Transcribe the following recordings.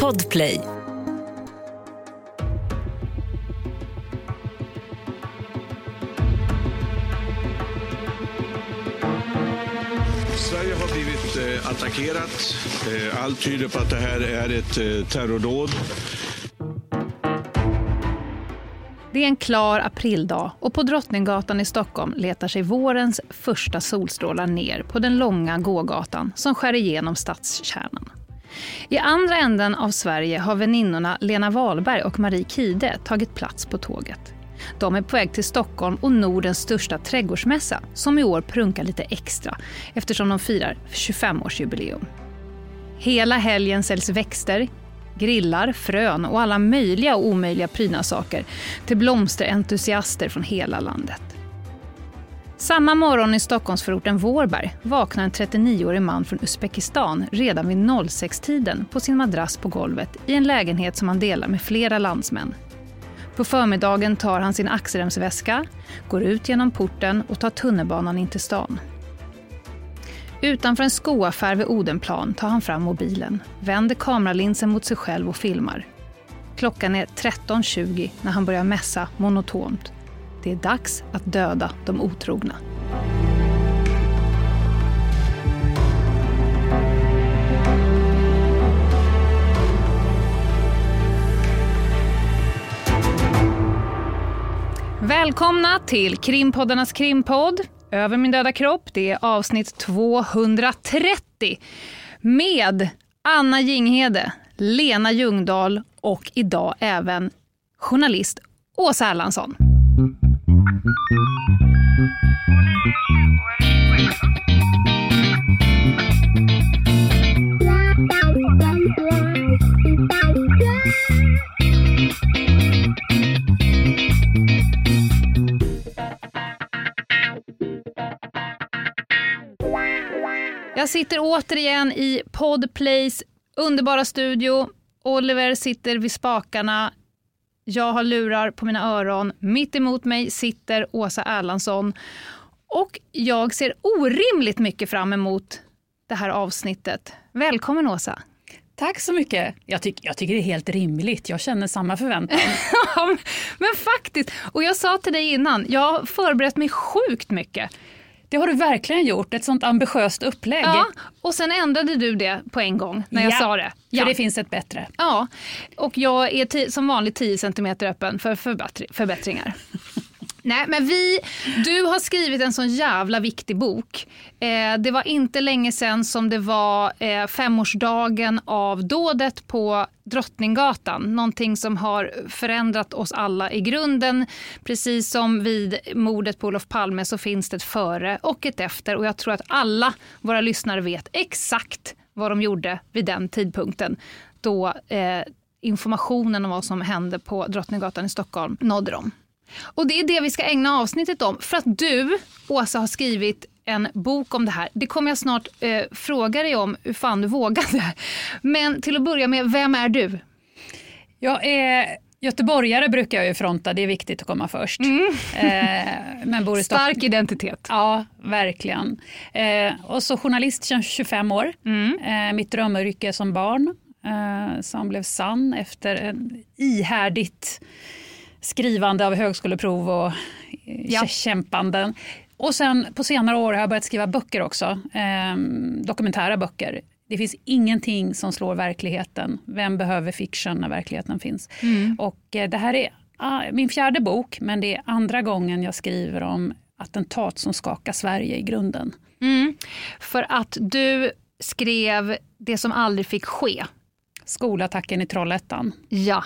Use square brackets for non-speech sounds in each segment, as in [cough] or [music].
Podplay. Sverige har blivit eh, attackerat. Eh, allt tyder på att det här är ett eh, terrordåd. Det är en klar aprildag och på Drottninggatan i Stockholm letar sig vårens första solstrålar ner på den långa gågatan som skär igenom stadskärnan. I andra änden av Sverige har väninnorna Lena Wahlberg och Marie Kide tagit plats på tåget. De är på väg till Stockholm och Nordens största trädgårdsmässa som i år prunkar lite extra eftersom de firar 25-årsjubileum. Hela helgen säljs växter, grillar, frön och alla möjliga och omöjliga prydnadssaker till blomsterentusiaster från hela landet. Samma morgon i Stockholmsförorten Vårberg vaknar en 39-årig man från Uzbekistan redan vid 06-tiden på sin madrass på golvet i en lägenhet som han delar med flera landsmän. På förmiddagen tar han sin axelremsväska, går ut genom porten och tar tunnelbanan in till stan. Utanför en skoaffär vid Odenplan tar han fram mobilen, vänder kameralinsen mot sig själv och filmar. Klockan är 13.20 när han börjar mässa monotont. Det är dags att döda de otrogna. Välkomna till krimpoddarnas krimpodd Över min döda kropp. Det är avsnitt 230 med Anna Jinghede, Lena Ljungdahl och idag även journalist Åsa Erlandsson. Jag sitter återigen i Podplays underbara studio. Oliver sitter vid spakarna. Jag har lurar på mina öron. Mitt emot mig sitter Åsa Erlandsson. Och jag ser orimligt mycket fram emot det här avsnittet. Välkommen Åsa. Tack så mycket. Jag, tyck, jag tycker det är helt rimligt. Jag känner samma förväntan. [laughs] men faktiskt. Och jag sa till dig innan, jag har förberett mig sjukt mycket. Det har du verkligen gjort, ett sånt ambitiöst upplägg. Ja, och sen ändrade du det på en gång när jag ja, sa det. Ja, för det finns ett bättre. Ja, och jag är som vanligt 10 cm öppen för förbättringar. Nej, men vi, du har skrivit en sån jävla viktig bok. Eh, det var inte länge sen som det var eh, femårsdagen av dådet på Drottninggatan. Någonting som har förändrat oss alla i grunden. Precis som vid mordet på Olof Palme så finns det ett före och ett efter. Och jag tror att alla våra lyssnare vet exakt vad de gjorde vid den tidpunkten. Då eh, informationen om vad som hände på Drottninggatan i Stockholm nådde dem. Och det är det vi ska ägna avsnittet om. För att du, Åsa, har skrivit en bok om det här. Det kommer jag snart eh, fråga dig om, hur fan du vågade. Men till att börja med, vem är du? Jag är göteborgare brukar jag ju fronta, det är viktigt att komma först. Mm. Eh, men bor i Stark identitet. Ja, verkligen. Eh, och så journalist sedan 25 år. Mm. Eh, mitt drömyrke som barn eh, som blev sann efter en ihärdigt skrivande av högskoleprov och eh, ja. kämpanden. Och sen på senare år har jag börjat skriva böcker också, eh, dokumentära böcker. Det finns ingenting som slår verkligheten. Vem behöver fiction när verkligheten finns? Mm. Och eh, det här är ah, min fjärde bok, men det är andra gången jag skriver om attentat som skakar Sverige i grunden. Mm. För att du skrev Det som aldrig fick ske. Skolattacken i Trollhättan. Ja,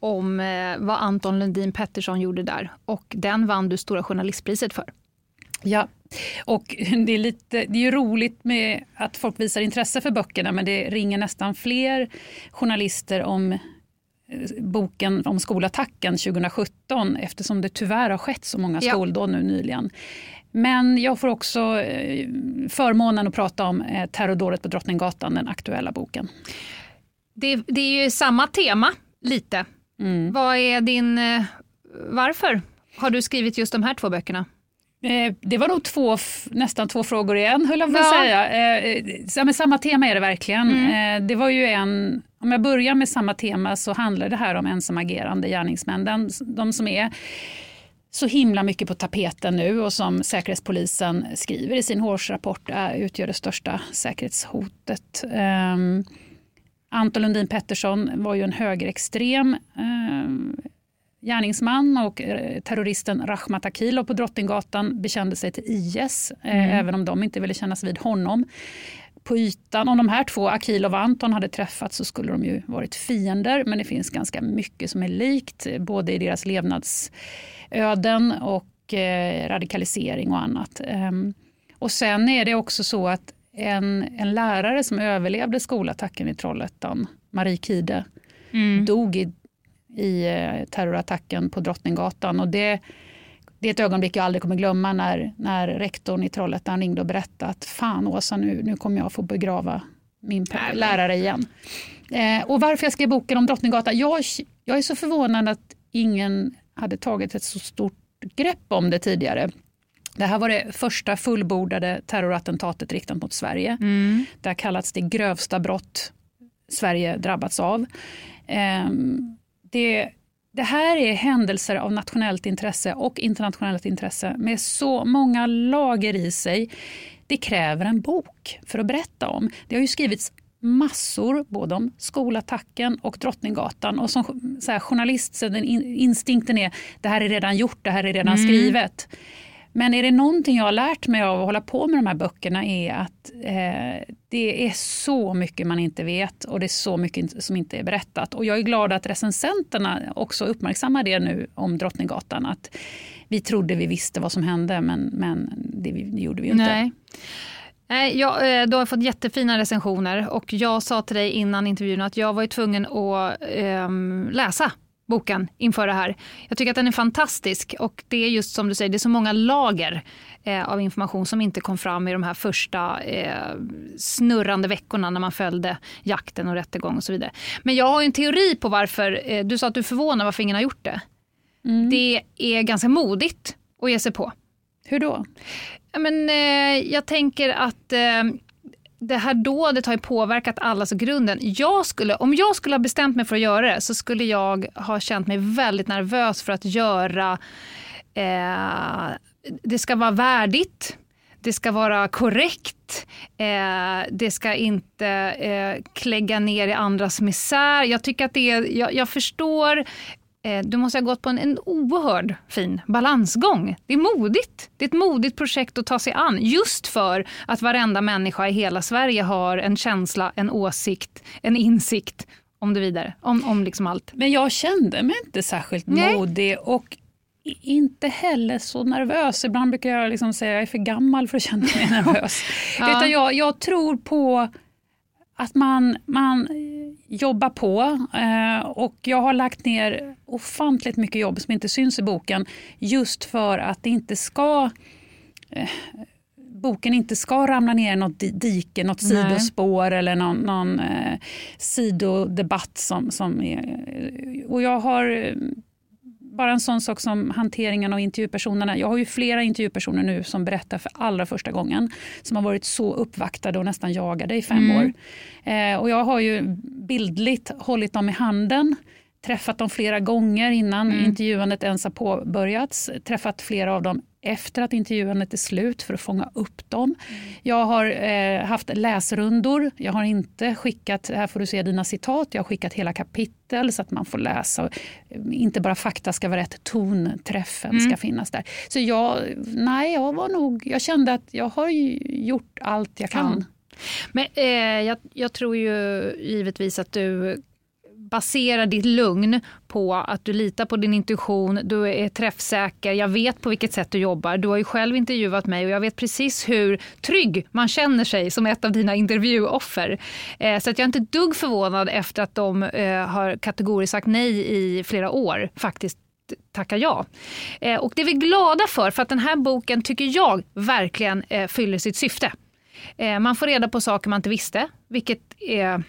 om eh, vad Anton Lundin Pettersson gjorde där. Och den vann du Stora journalistpriset för. Ja, och det är, lite, det är ju roligt med att folk visar intresse för böckerna men det ringer nästan fler journalister om eh, boken om skolattacken 2017 eftersom det tyvärr har skett så många skoldåd nu nyligen. Men jag får också eh, förmånen att prata om terrordådet på Drottninggatan, den aktuella boken. Det, det är ju samma tema, lite. Mm. Vad är din... Eh, varför har du skrivit just de här två böckerna? Eh, det var nog två, nästan två frågor igen, höll jag på att säga. Eh, men samma tema är det verkligen. Mm. Det var ju en, om jag börjar med samma tema så handlar det här om ensamagerande gärningsmän. De, de som är så himla mycket på tapeten nu och som Säkerhetspolisen skriver i sin årsrapport utgör det största säkerhetshotet. Anton Lundin Pettersson var ju en högerextrem um, gärningsman och eh, terroristen Rahmat Akilov på Drottninggatan bekände sig till IS, eh, mm. även om de inte ville kännas vid honom. På ytan, om de här två, Akilov och Anton, hade träffats så skulle de ju varit fiender, men det finns ganska mycket som är likt, både i deras levnadsöden och eh, radikalisering och annat. Ehm, och sen är det också så att en, en lärare som överlevde skolattacken i Trollhättan, Marie Kide, mm. dog i i eh, terrorattacken på Drottninggatan. Och det, det är ett ögonblick jag aldrig kommer glömma när, när rektorn i Trollhättan ringde och berättade att fan Åsa, nu, nu kommer jag få begrava min lärare igen. Eh, och varför jag skrev boken om Drottninggatan? Jag, jag är så förvånad att ingen hade tagit ett så stort grepp om det tidigare. Det här var det första fullbordade terrorattentatet riktat mot Sverige. Mm. Det har kallats det grövsta brott Sverige drabbats av. Um, det, det här är händelser av nationellt intresse och internationellt intresse med så många lager i sig. Det kräver en bok för att berätta om. Det har ju skrivits massor både om skolattacken och Drottninggatan. Och som så här, journalist så den instinkten är det här är redan gjort, det här är redan mm. skrivet. Men är det någonting jag har lärt mig av att hålla på med de här böckerna är att eh, det är så mycket man inte vet och det är så mycket som inte är berättat. Och jag är glad att recensenterna också uppmärksammar det nu om Drottninggatan. Att vi trodde vi visste vad som hände men, men det, det gjorde vi ju inte. Nej. Nej, jag, eh, du har fått jättefina recensioner och jag sa till dig innan intervjun att jag var tvungen att eh, läsa boken inför det här. Jag tycker att den är fantastisk och det är just som du säger, det är så många lager eh, av information som inte kom fram i de här första eh, snurrande veckorna när man följde jakten och rättegång och så vidare. Men jag har en teori på varför, eh, du sa att du är förvånad varför ingen har gjort det. Mm. Det är ganska modigt att ge sig på. Hur då? Men, eh, jag tänker att eh, det här dådet har ju påverkat allas grunden. Jag skulle, om jag skulle ha bestämt mig för att göra det så skulle jag ha känt mig väldigt nervös för att göra... Eh, det ska vara värdigt, det ska vara korrekt, eh, det ska inte eh, klägga ner i andras misär. Jag tycker att det är, jag, jag förstår du måste ha gått på en, en oerhörd fin balansgång. Det är modigt. Det är ett modigt projekt att ta sig an just för att varenda människa i hela Sverige har en känsla, en åsikt, en insikt om det vidare. Om, om liksom allt. Men jag kände mig inte särskilt Nej. modig och inte heller så nervös. Ibland brukar jag liksom säga att jag är för gammal för att känna mig nervös. [laughs] ja. Utan jag, jag tror på att man, man jobbar på. Eh, och jag har lagt ner ofantligt mycket jobb som inte syns i boken just för att det inte ska eh, boken inte ska ramla ner i något dike, något Nej. sidospår eller någon, någon eh, sidodebatt. Som, som är, och jag har bara en sån sak som hanteringen av intervjupersonerna. Jag har ju flera intervjupersoner nu som berättar för allra första gången. Som har varit så uppvaktade och nästan jagade i fem mm. år. Eh, och jag har ju bildligt hållit dem i handen träffat dem flera gånger innan mm. intervjuandet ens har påbörjats. Träffat flera av dem efter att intervjuandet är slut för att fånga upp dem. Mm. Jag har eh, haft läsrundor. Jag har inte skickat, här får du se dina citat, jag har skickat hela kapitel så att man får läsa. Inte bara fakta ska vara rätt, tonträffen mm. ska finnas där. Så jag, nej, jag var nog, jag kände att jag har gjort allt jag kan. Ja. Men eh, jag, jag tror ju givetvis att du basera ditt lugn på att du litar på din intuition, du är träffsäker, jag vet på vilket sätt du jobbar. Du har ju själv intervjuat mig och jag vet precis hur trygg man känner sig som ett av dina intervjuoffer. Eh, så att jag är inte ett dugg förvånad efter att de eh, har kategoriskt sagt nej i flera år faktiskt tackar ja. Eh, och det är vi glada för, för att den här boken tycker jag verkligen eh, fyller sitt syfte. Eh, man får reda på saker man inte visste, vilket är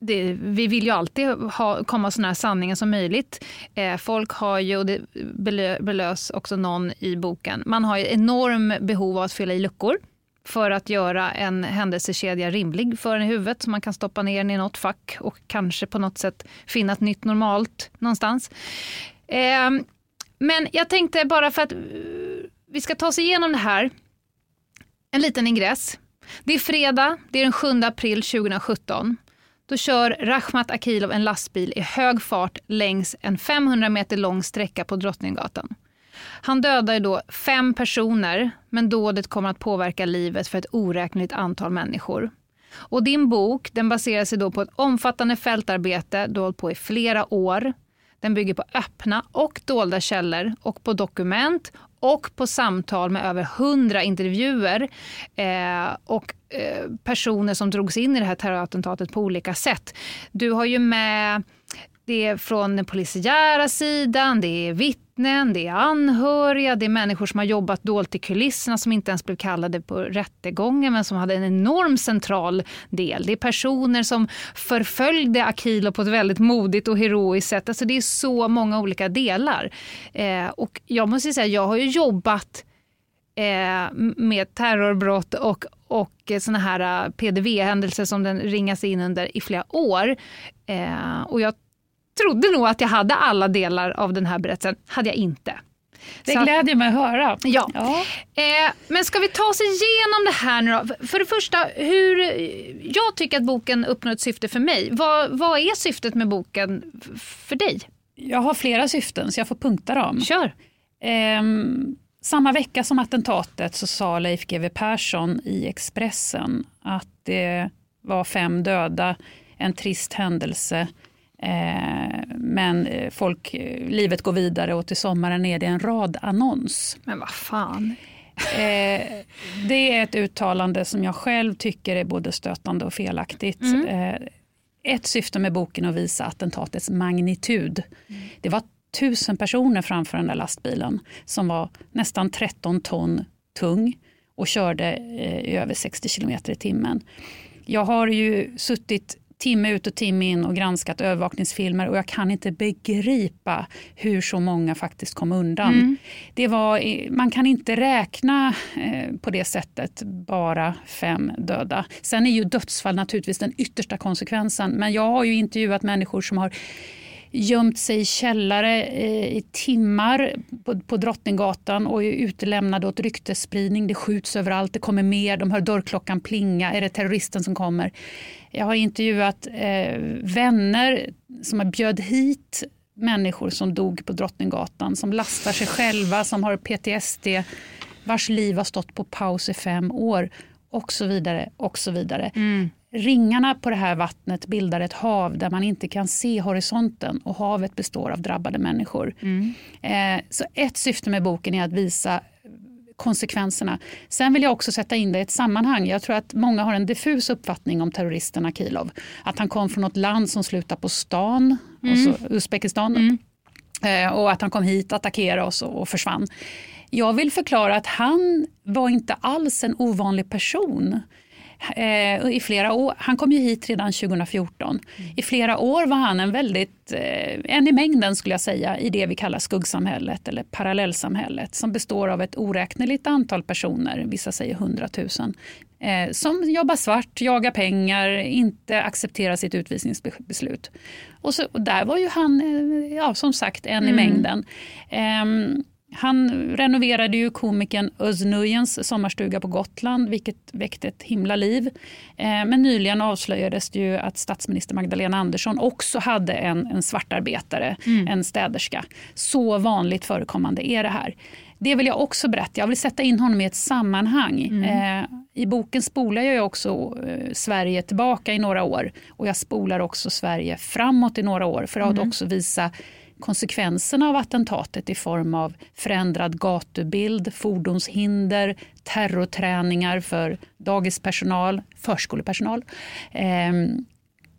det, vi vill ju alltid ha, komma så nära sanningen som möjligt. Eh, folk har ju, och det belö, belös också någon i boken, man har ju enorm behov av att fylla i luckor för att göra en händelsekedja rimlig för en i huvudet så man kan stoppa ner den i något fack och kanske på något sätt finna ett nytt normalt någonstans. Eh, men jag tänkte bara för att eh, vi ska ta oss igenom det här, en liten ingress. Det är fredag, det är den 7 april 2017. Då kör Rachmat Akilov en lastbil i hög fart längs en 500 meter lång sträcka på Drottninggatan. Han dödar då fem personer, men dådet kommer att påverka livet för ett oräkneligt antal människor. Och din bok den baserar sig då på ett omfattande fältarbete du har hållit på i flera år. Den bygger på öppna och dolda källor och på dokument och på samtal med över hundra intervjuer eh, och eh, personer som drogs in i det här terrorattentatet på olika sätt. Du har ju med det är från den polisiära sidan, det är vittnen, det är anhöriga, det är människor som har jobbat dolt i kulisserna som inte ens blev kallade på rättegången men som hade en enorm central del. Det är personer som förföljde Akilo på ett väldigt modigt och heroiskt sätt. Alltså det är så många olika delar. Eh, och jag måste säga, jag har ju jobbat eh, med terrorbrott och, och såna här eh, PDV-händelser som den ringas in under i flera år. Eh, och jag trodde nog att jag hade alla delar av den här berättelsen, hade jag inte. Det Så, glädjer mig att höra. Ja. ja. Eh, men ska vi ta oss igenom det här nu då? För det första, hur, jag tycker att boken uppnår ett syfte för mig. Vad, vad är syftet med boken för dig? Jag har flera syften så jag får punkta dem. Kör. Eh, samma vecka som attentatet så sa Leif GW Persson i Expressen att det var fem döda, en trist händelse men eh, folk, eh, livet går vidare och till sommaren är det en radannons. Men vad fan. det är ett uttalande som jag själv tycker är både stötande och felaktigt. Mm. ett syfte med boken är att visa attentatets magnitud. Mm. Det var tusen personer framför den där lastbilen som var nästan 13 ton tung och körde i över 60 kilometer i timmen. Jag har ju suttit timme ut och timme in och granskat övervakningsfilmer och jag kan inte begripa hur så många faktiskt kom undan. Mm. Det var, man kan inte räkna eh, på det sättet, bara fem döda. Sen är ju dödsfall naturligtvis den yttersta konsekvensen men jag har ju intervjuat människor som har gömt sig i källare eh, i timmar på, på Drottninggatan och är utelämnade åt ryktesspridning. Det skjuts överallt, det kommer mer, de hör dörrklockan plinga. Är det terroristen som kommer? Jag har intervjuat eh, vänner som har bjöd hit människor som dog på Drottninggatan, som lastar sig själva, som har PTSD, vars liv har stått på paus i fem år och så vidare. och så vidare. Mm. Ringarna på det här vattnet bildar ett hav där man inte kan se horisonten och havet består av drabbade människor. Mm. Eh, så ett syfte med boken är att visa konsekvenserna. Sen vill jag också sätta in det i ett sammanhang. Jag tror att många har en diffus uppfattning om terroristen Akilov. Att han kom från något land som slutar på stan, mm. och Uzbekistan. Mm. Eh, och att han kom hit, attackerade oss och försvann. Jag vill förklara att han var inte alls en ovanlig person. Eh, i flera år. Han kom ju hit redan 2014. Mm. I flera år var han en väldigt, eh, en i mängden skulle jag säga, i det vi kallar skuggsamhället eller parallellsamhället som består av ett oräkneligt antal personer, vissa säger 100 000, eh, som jobbar svart, jagar pengar, inte accepterar sitt utvisningsbeslut. Och, så, och där var ju han, eh, ja, som sagt, en mm. i mängden. Han renoverade ju komikern Özz Nujens sommarstuga på Gotland vilket väckte ett himla liv. Eh, men nyligen avslöjades det ju att statsminister Magdalena Andersson också hade en, en svartarbetare, mm. en städerska. Så vanligt förekommande är det här. Det vill jag också berätta. Jag vill sätta in honom i ett sammanhang. Mm. Eh, I boken spolar jag också eh, Sverige tillbaka i några år och jag spolar också Sverige framåt i några år för att mm. också visa konsekvenserna av attentatet i form av förändrad gatubild, fordonshinder, terrorträningar för dagispersonal, förskolepersonal eh,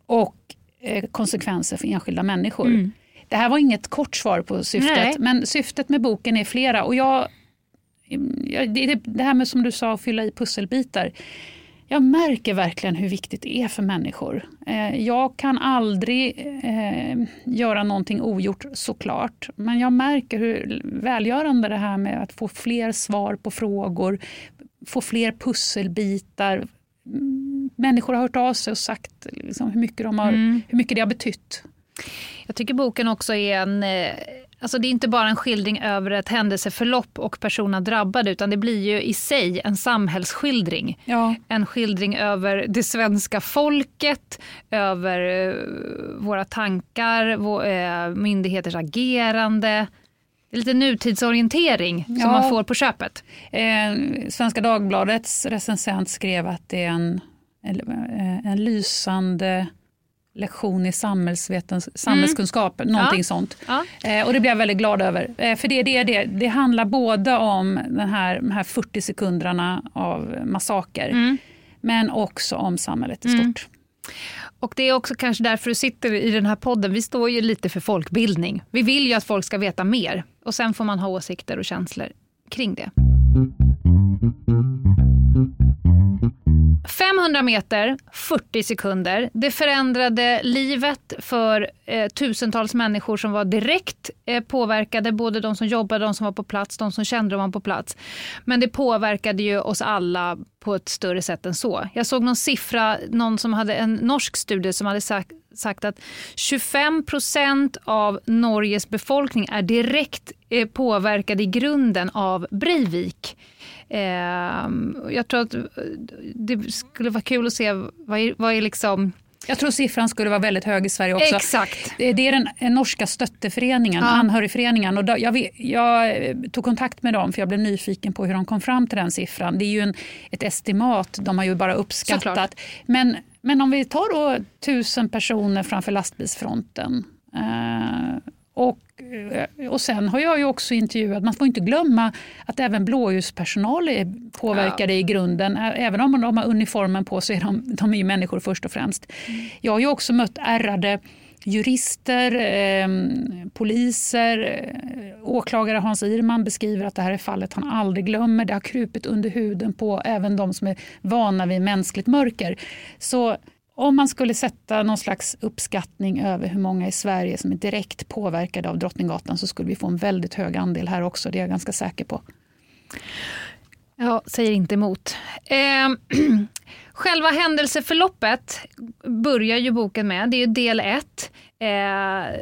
och eh, konsekvenser för enskilda människor. Mm. Det här var inget kort svar på syftet, Nej. men syftet med boken är flera. Och jag, det här med som du sa, att fylla i pusselbitar. Jag märker verkligen hur viktigt det är för människor. Eh, jag kan aldrig eh, göra någonting ogjort såklart, men jag märker hur välgörande det här med att få fler svar på frågor, få fler pusselbitar. Mm, människor har hört av sig och sagt liksom hur, mycket de har, mm. hur mycket det har betytt. Jag tycker boken också är en eh, Alltså det är inte bara en skildring över ett händelseförlopp och personer drabbade utan det blir ju i sig en samhällsskildring. Ja. En skildring över det svenska folket, över uh, våra tankar, vår, uh, myndigheters agerande. Det är lite nutidsorientering som ja. man får på köpet. Eh, Svenska Dagbladets recensent skrev att det är en, en, eh, en lysande lektion i samhällskunskap, mm. någonting ja. sånt. Ja. Eh, och det blev jag väldigt glad över. Eh, för det, det, det, det handlar både om den här, de här 40 sekunderna av massaker, mm. men också om samhället i mm. stort. Mm. Och Det är också kanske därför du sitter i den här podden. Vi står ju lite för folkbildning. Vi vill ju att folk ska veta mer och sen får man ha åsikter och känslor kring det. 500 meter, 40 sekunder. Det förändrade livet för eh, tusentals människor som var direkt eh, påverkade. Både de som jobbade, de som var på plats, de som kände dem på plats. Men det påverkade ju oss alla på ett större sätt än så. Jag såg någon siffra, någon som hade en norsk studie som hade sagt, sagt att 25 procent av Norges befolkning är direkt eh, påverkade i grunden av Breivik. Eh, jag tror att det skulle vara kul att se vad är, vad är liksom jag tror siffran skulle vara väldigt hög i Sverige också. Exakt. Det är den norska stötteföreningen, ja. anhörigföreningen. Och då, jag, jag, tog kontakt med dem för jag blev nyfiken på hur de kom fram till den siffran. Det är ju en, ett estimat, de har ju bara uppskattat. Men, men om vi tar då tusen personer framför lastbilsfronten eh, och Eh, och sen har jag ju också intervjuat, man får inte glömma att även blåljuspersonal är påverkade ja. i grunden. Även om de har uniformen på så är de, de är ju människor först och främst. Mm. Jag har ju också mött ärrade jurister, eh, poliser, åklagare Hans Irman beskriver att det här är fallet han aldrig glömmer. Det har krupit under huden på även de som är vana vid mänskligt mörker. Så om man skulle sätta någon slags uppskattning över hur många i Sverige som är direkt påverkade av Drottninggatan så skulle vi få en väldigt hög andel här också. Det är jag ganska säker på. Ja, säger inte emot. Eh, [clears throat] själva händelseförloppet börjar ju boken med. Det är del ett. Eh,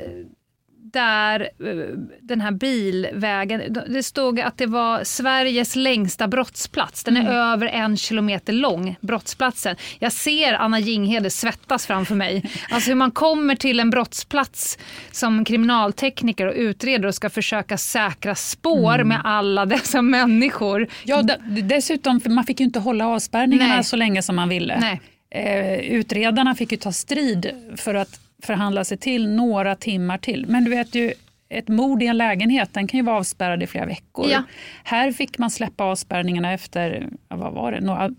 där eh, den här bilvägen, det stod att det var Sveriges längsta brottsplats. Den är mm. över en kilometer lång, brottsplatsen. Jag ser Anna Jinghede svettas framför mig. [laughs] Alltså hur man kommer till en brottsplats som kriminaltekniker och utredare och ska försöka säkra spår mm. med alla dessa människor. Ja, dessutom, man fick ju inte hålla avspärrningarna Nej. så länge som man ville. Nej. Eh, utredarna fick ju ta strid för att förhandla sig till några timmar till. Men du vet ju, ett mord i en lägenhet den kan ju vara avspärrad i flera veckor. Ja. Här fick man släppa avspärrningarna efter, vad var det, några,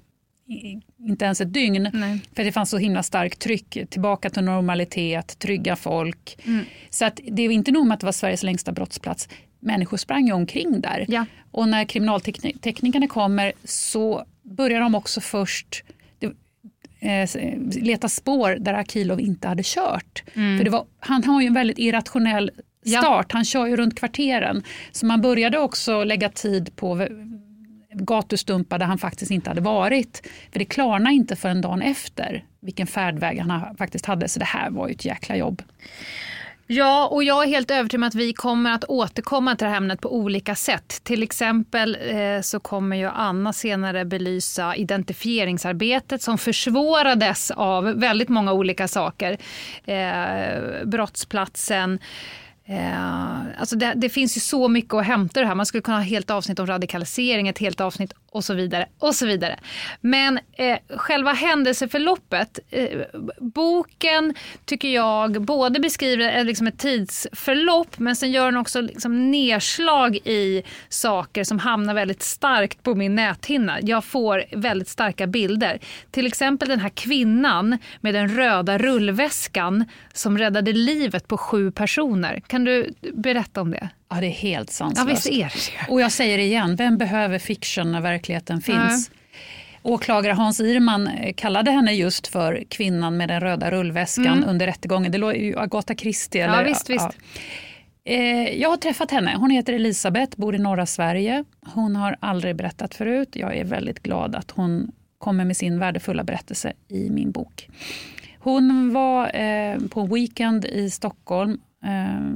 inte ens ett dygn. Nej. För det fanns så himla starkt tryck. Tillbaka till normalitet, trygga folk. Mm. Så att det är inte nog med att det var Sveriges längsta brottsplats. Människor sprang ju omkring där. Ja. Och när kriminalteknikerna kommer så börjar de också först eh, leta spår där Akilov inte hade kört. Mm. För det var, han har ju en väldigt irrationell start, ja. han kör ju runt kvarteren. Så man började också lägga tid på gatustumpar där han faktiskt inte hade varit. För det klarnade inte förrän dagen efter vilken färdväg han faktiskt hade. Så det här var ju ett jäkla jobb. Ja, och jag är helt övertygad om att vi kommer att återkomma till det här ämnet på olika sätt. Till exempel eh, så kommer ju Anna senare belysa identifieringsarbetet som försvårades av väldigt många olika saker. Eh, brottsplatsen, Eh, alltså det, det, finns ju så mycket att hämta det här. Man skulle kunna ha ett helt avsnitt om radikalisering, ett helt avsnitt och så vidare. och så vidare. Men eh, själva händelseförloppet, eh, boken tycker jag både beskriver eh, liksom ett tidsförlopp men sen gör den också liksom nedslag i saker som hamnar väldigt starkt på min näthinna. Jag får väldigt starka bilder. Till exempel den här kvinnan med den röda rullväskan som räddade livet på sju personer. Kan du berätta om det? Ja, det är helt sanslöst. Ja, visst är det. Och jag säger det igen, vem behöver fiction när verkligheten finns? Åklagare Hans Irman eh, kallade henne just för kvinnan med den röda rullväskan mm. under rättegången. Det låg ju Agatha Christie. Eller, ja, visst, visst. Ja. Eh, jag har träffat henne. Hon heter Elisabeth, bor i norra Sverige. Hon har aldrig berättat förut. Jag är väldigt glad att hon kommer med sin värdefulla berättelse i min bok. Hon var eh, på en weekend i Stockholm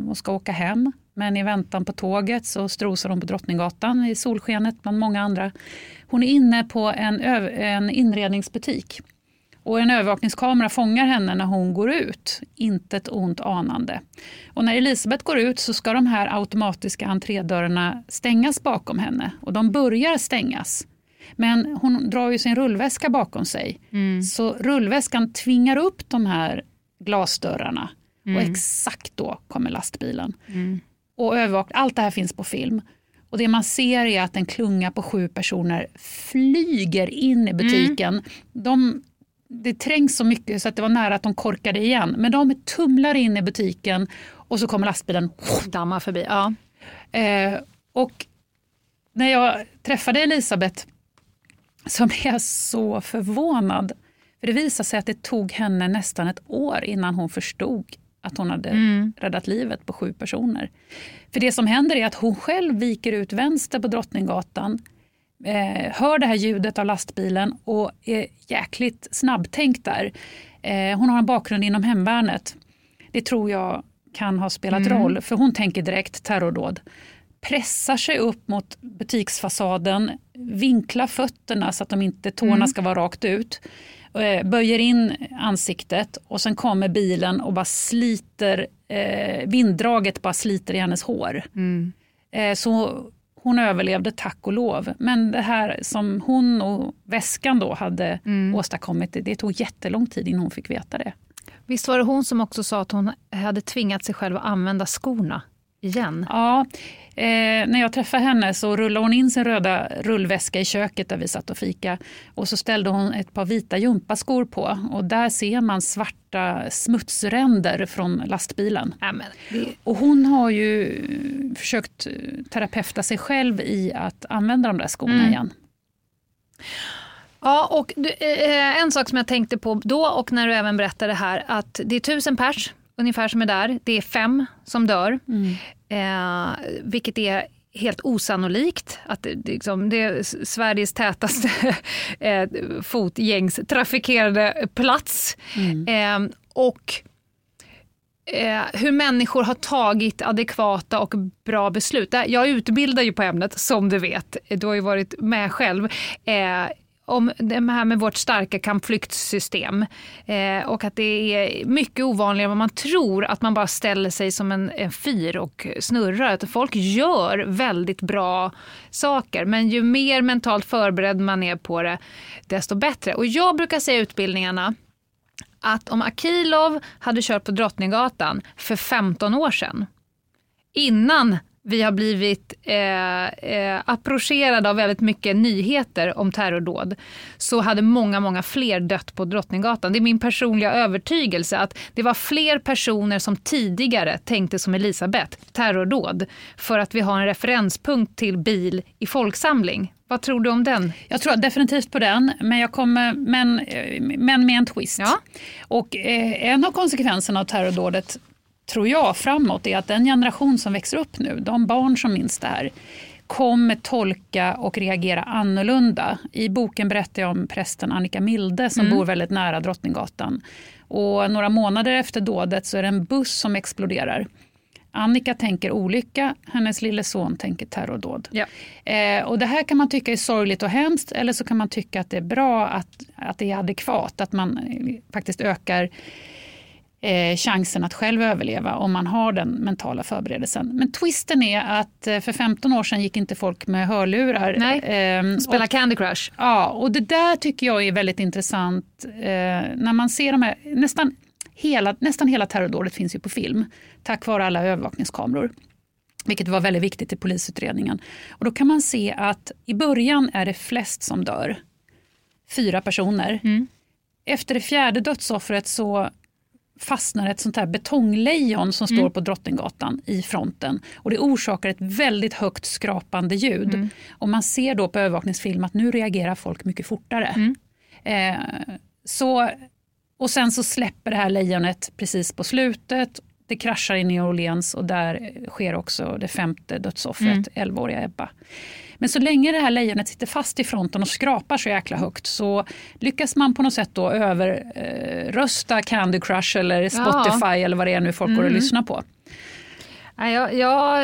och ska åka hem. Men i väntan på tåget så strosar hon på Drottninggatan i solskenet bland många andra. Hon är inne på en, en inredningsbutik. Och en övervakningskamera fångar henne när hon går ut, inte ett ont anande. Och när Elisabeth går ut så ska de här automatiska entrédörrarna stängas bakom henne. Och de börjar stängas. Men hon drar ju sin rullväska bakom sig. Mm. Så rullväskan tvingar upp de här glasdörrarna. Mm. Och exakt då kommer lastbilen. Mm. Och övervak allt det här finns på film. Och det man ser är att en klunga på sju personer flyger in i butiken. Mm. De, det trängs så mycket så att det var nära att de korkade igen. Men de tumlar in i butiken och så kommer lastbilen. Dammar förbi. Ja. Eh, och när jag träffade Elisabeth så blev jag så förvånad. För Det visade sig att det tog henne nästan ett år innan hon förstod att hon hade mm. räddat livet på sju personer. För det som händer är att hon själv viker ut vänster på Drottninggatan, eh, hör det här ljudet av lastbilen och är jäkligt snabbtänkt där. Eh, hon har en bakgrund inom hemvärnet. Det tror jag kan ha spelat mm. roll, för hon tänker direkt terrordåd. Pressar sig upp mot butiksfasaden, vinklar fötterna så att de inte tårna mm. ska vara rakt ut böjer in ansiktet och sen kommer bilen och bara sliter, eh, vinddraget bara sliter i hennes hår. Mm. Eh, så hon överlevde tack och lov. Men det här som hon och väskan då hade mm. åstadkommit, det, det tog jättelång tid innan hon fick veta det. Visst var det hon som också sa att hon hade tvingat sig själv att använda skorna igen? Ja, eh, när jag träffade henne så rullade hon in sin röda rullväska i köket där vi satt och fika. Och så ställde hon ett par vita gympaskor på och där ser man svarta smutsränder från lastbilen. Amen. Och hon har ju försökt terapeuta sig själv i att använda de där skorna mm. igen. Ja, och eh, en sak som jag tänkte på då och när du även berättade här att det är tusen pers ungefär som är där. Det är fem som dör, mm. eh, vilket är helt osannolikt. Att det, liksom, det är Sveriges tätaste [laughs] eh, fotgängstrafikerade plats. Mm. Eh, och eh, hur människor har tagit adekvata och bra beslut. Jag utbildar ju på ämnet som du vet, du har ju varit med själv. Eh, om det här med vårt starka kampflyktssystem eh, och att det är mycket ovanligare än vad man tror att man bara ställer sig som en, en fyr och snurrar. Att folk gör väldigt bra saker men ju mer mentalt förberedd man är på det desto bättre. Och jag brukar säga i utbildningarna att om Akilov hade kört på Drottninggatan för 15 år sedan innan vi har blivit eh, eh, approcherade av väldigt mycket nyheter om terrordåd så hade många, många fler dött på Drottninggatan. Det är min personliga övertygelse att det var fler personer som tidigare tänkte som Elisabeth, terrordåd, för att vi har en referenspunkt till bil i folksamling. Vad tror du om den? Jag tror definitivt på den, men, jag kommer, men, men med en twist. Ja. Och, eh, en av konsekvenserna av terrordådet tror jag, framåt är att den generation som växer upp nu, de barn som minns det här, kommer tolka och reagera annorlunda. I boken berättar jag om prästen Annika Milde som mm. bor väldigt nära Drottninggatan. Och några månader efter dådet så är det en buss som exploderar. Annika tänker olycka, hennes lille son tänker terrordåd. Ja. Eh, och det här kan man tycka är sorgligt och hemskt eller så kan man tycka att det är bra att, att det är adekvat, att man eh, faktiskt ökar eh, chansen att själv överleva om man har den mentala förberedelsen. Men twisten är att eh, för 15 år sedan gick inte folk med hörlurar. Nej, eh, spela och, Candy Crush. Ja, och det där tycker jag är väldigt intressant eh, när man ser de här, nästan hela, nästan hela terrordådet finns ju på film tack vare alla övervakningskameror. Vilket var väldigt viktigt i polisutredningen. Och då kan man se att i början är det flest som dör. Fyra personer. Mm. Efter det fjärde dödsoffret så fastnar ett sånt här betonglejon som står Mm. på Drottninggatan i fronten. Och det orsakar ett väldigt högt skrapande ljud. Mm. Och man ser då på övervakningsfilm att nu reagerar folk mycket fortare. Mm. Eh, så, och sen så släpper det här lejonet precis på slutet. Det kraschar i New Orleans och där sker också det femte dödsoffret, 11-åriga Ebba. Men så länge det här lejonet sitter fast i fronten och skrapar så jäkla högt så lyckas man på något sätt då överrösta Candy Crush eller Spotify eller vad det är nu folk går och lyssnar på. Ja, ja,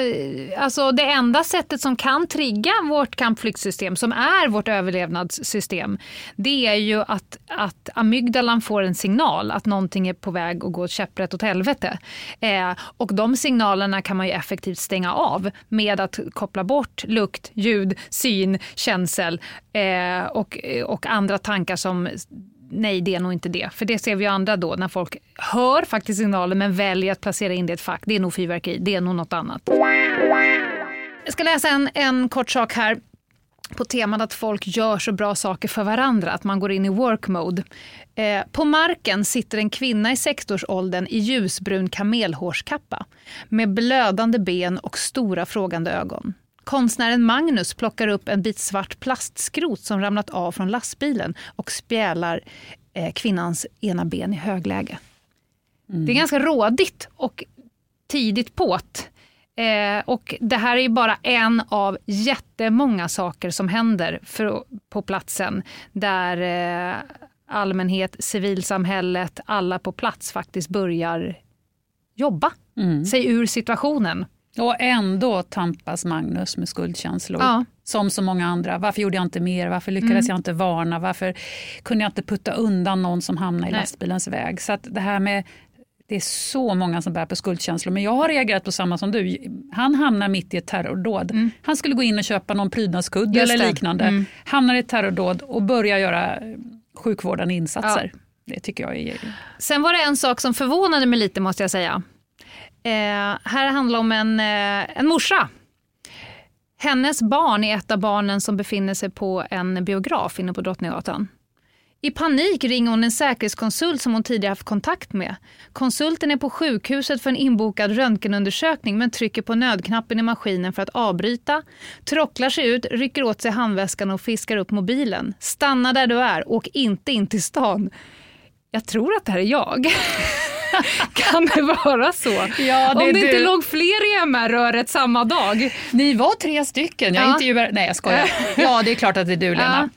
alltså det enda sättet som kan trigga vårt kampflyktsystem, som är vårt överlevnadssystem, det är ju att, att amygdalan får en signal att någonting är på väg att gå käpprätt åt helvete. Eh, och de signalerna kan man ju effektivt stänga av med att koppla bort lukt, ljud, syn, känsel eh, och, och andra tankar som nej det är nog inte det. För det ser vi ju andra då när folk hör faktiskt signalen men väljer att placera in det i ett fack. Det är nog fyrverkeri, det är nog något annat. Jag ska läsa en, en kort sak här på temat att folk gör så bra saker för varandra, att man går in i work mode. Eh, på marken sitter en kvinna i sektorsåldern i ljusbrun kamelhårskappa med blödande ben och stora frågande ögon. Konstnären Magnus plockar upp en bit svart plastskrot som ramlat av från lastbilen och spjälar eh, kvinnans ena ben i högläge. Det är ganska rådigt och tidigt påt. Eh, och det här är ju bara en av jättemånga saker som händer för, på platsen där eh, allmänhet, civilsamhället, alla på plats faktiskt börjar jobba sig ur situationen. Och ändå tampas Magnus med skuldkänslor. Ja. Som så många andra. Varför gjorde jag inte mer? Varför lyckades jag inte varna? Varför kunde jag inte putta undan någon som hamnade i Nej. lastbilens väg? Så att det här med det är så många som bär på skuldkänslor. Men jag har reagerat på samma som du. Han hamnar mitt i ett terrordåd. Han skulle gå in och köpa någon prydnadskudde eller liknande. Mm. Hamnar i ett terrordåd och börjar göra eh, sjukvårdande insatser. Det tycker jag är... Sen var det en sak som förvånade mig lite måste jag säga. Eh, här handlar om en, eh, en morsa. Hennes barn är ett av barnen som befinner sig på en biograf inne på Drottninggatan. I panik ringer hon en säkerhetskonsult som hon tidigare haft kontakt med. Konsulten är på sjukhuset för en inbokad röntgenundersökning men trycker på nödknappen i maskinen för att avbryta, trocklar sig ut, rycker åt sig handväskan och fiskar upp mobilen. Stanna där du är, åk inte in till stan. Jag tror att det här är jag. [laughs] [laughs] kan det vara så? Ja, det Om det inte du. låg fler i MR-röret samma dag. Ni var tre stycken. Jag Ja. intervjuar... Nej, jag skojar. [laughs] Ja, det är klart att det är du, Lena.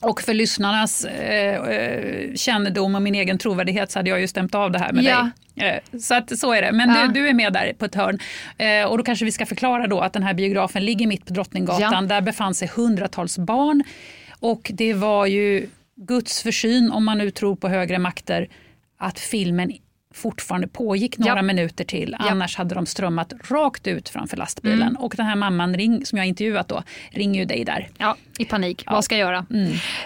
Ja. Och för lyssnarnas eh, eh, kännedom och min egen trovärdighet så hade jag ju stämt av det här med Ja. dig. Eh, så att, så är det. Men Ja. du, du är med där på ett hörn. Eh, och då kanske vi ska förklara då att den här biografen ligger mitt på Drottninggatan. Ja. Där befann sig hundratals barn. Och det var ju Guds försyn, om man nu tror på högre makter, att filmen fortfarande pågick några Ja. minuter till. Annars hade de strömmat rakt ut framför lastbilen. Mm. Och den här mamman ring, som jag intervjuat då, ringer ju dig där. Ja, i panik. Vad ska jag göra?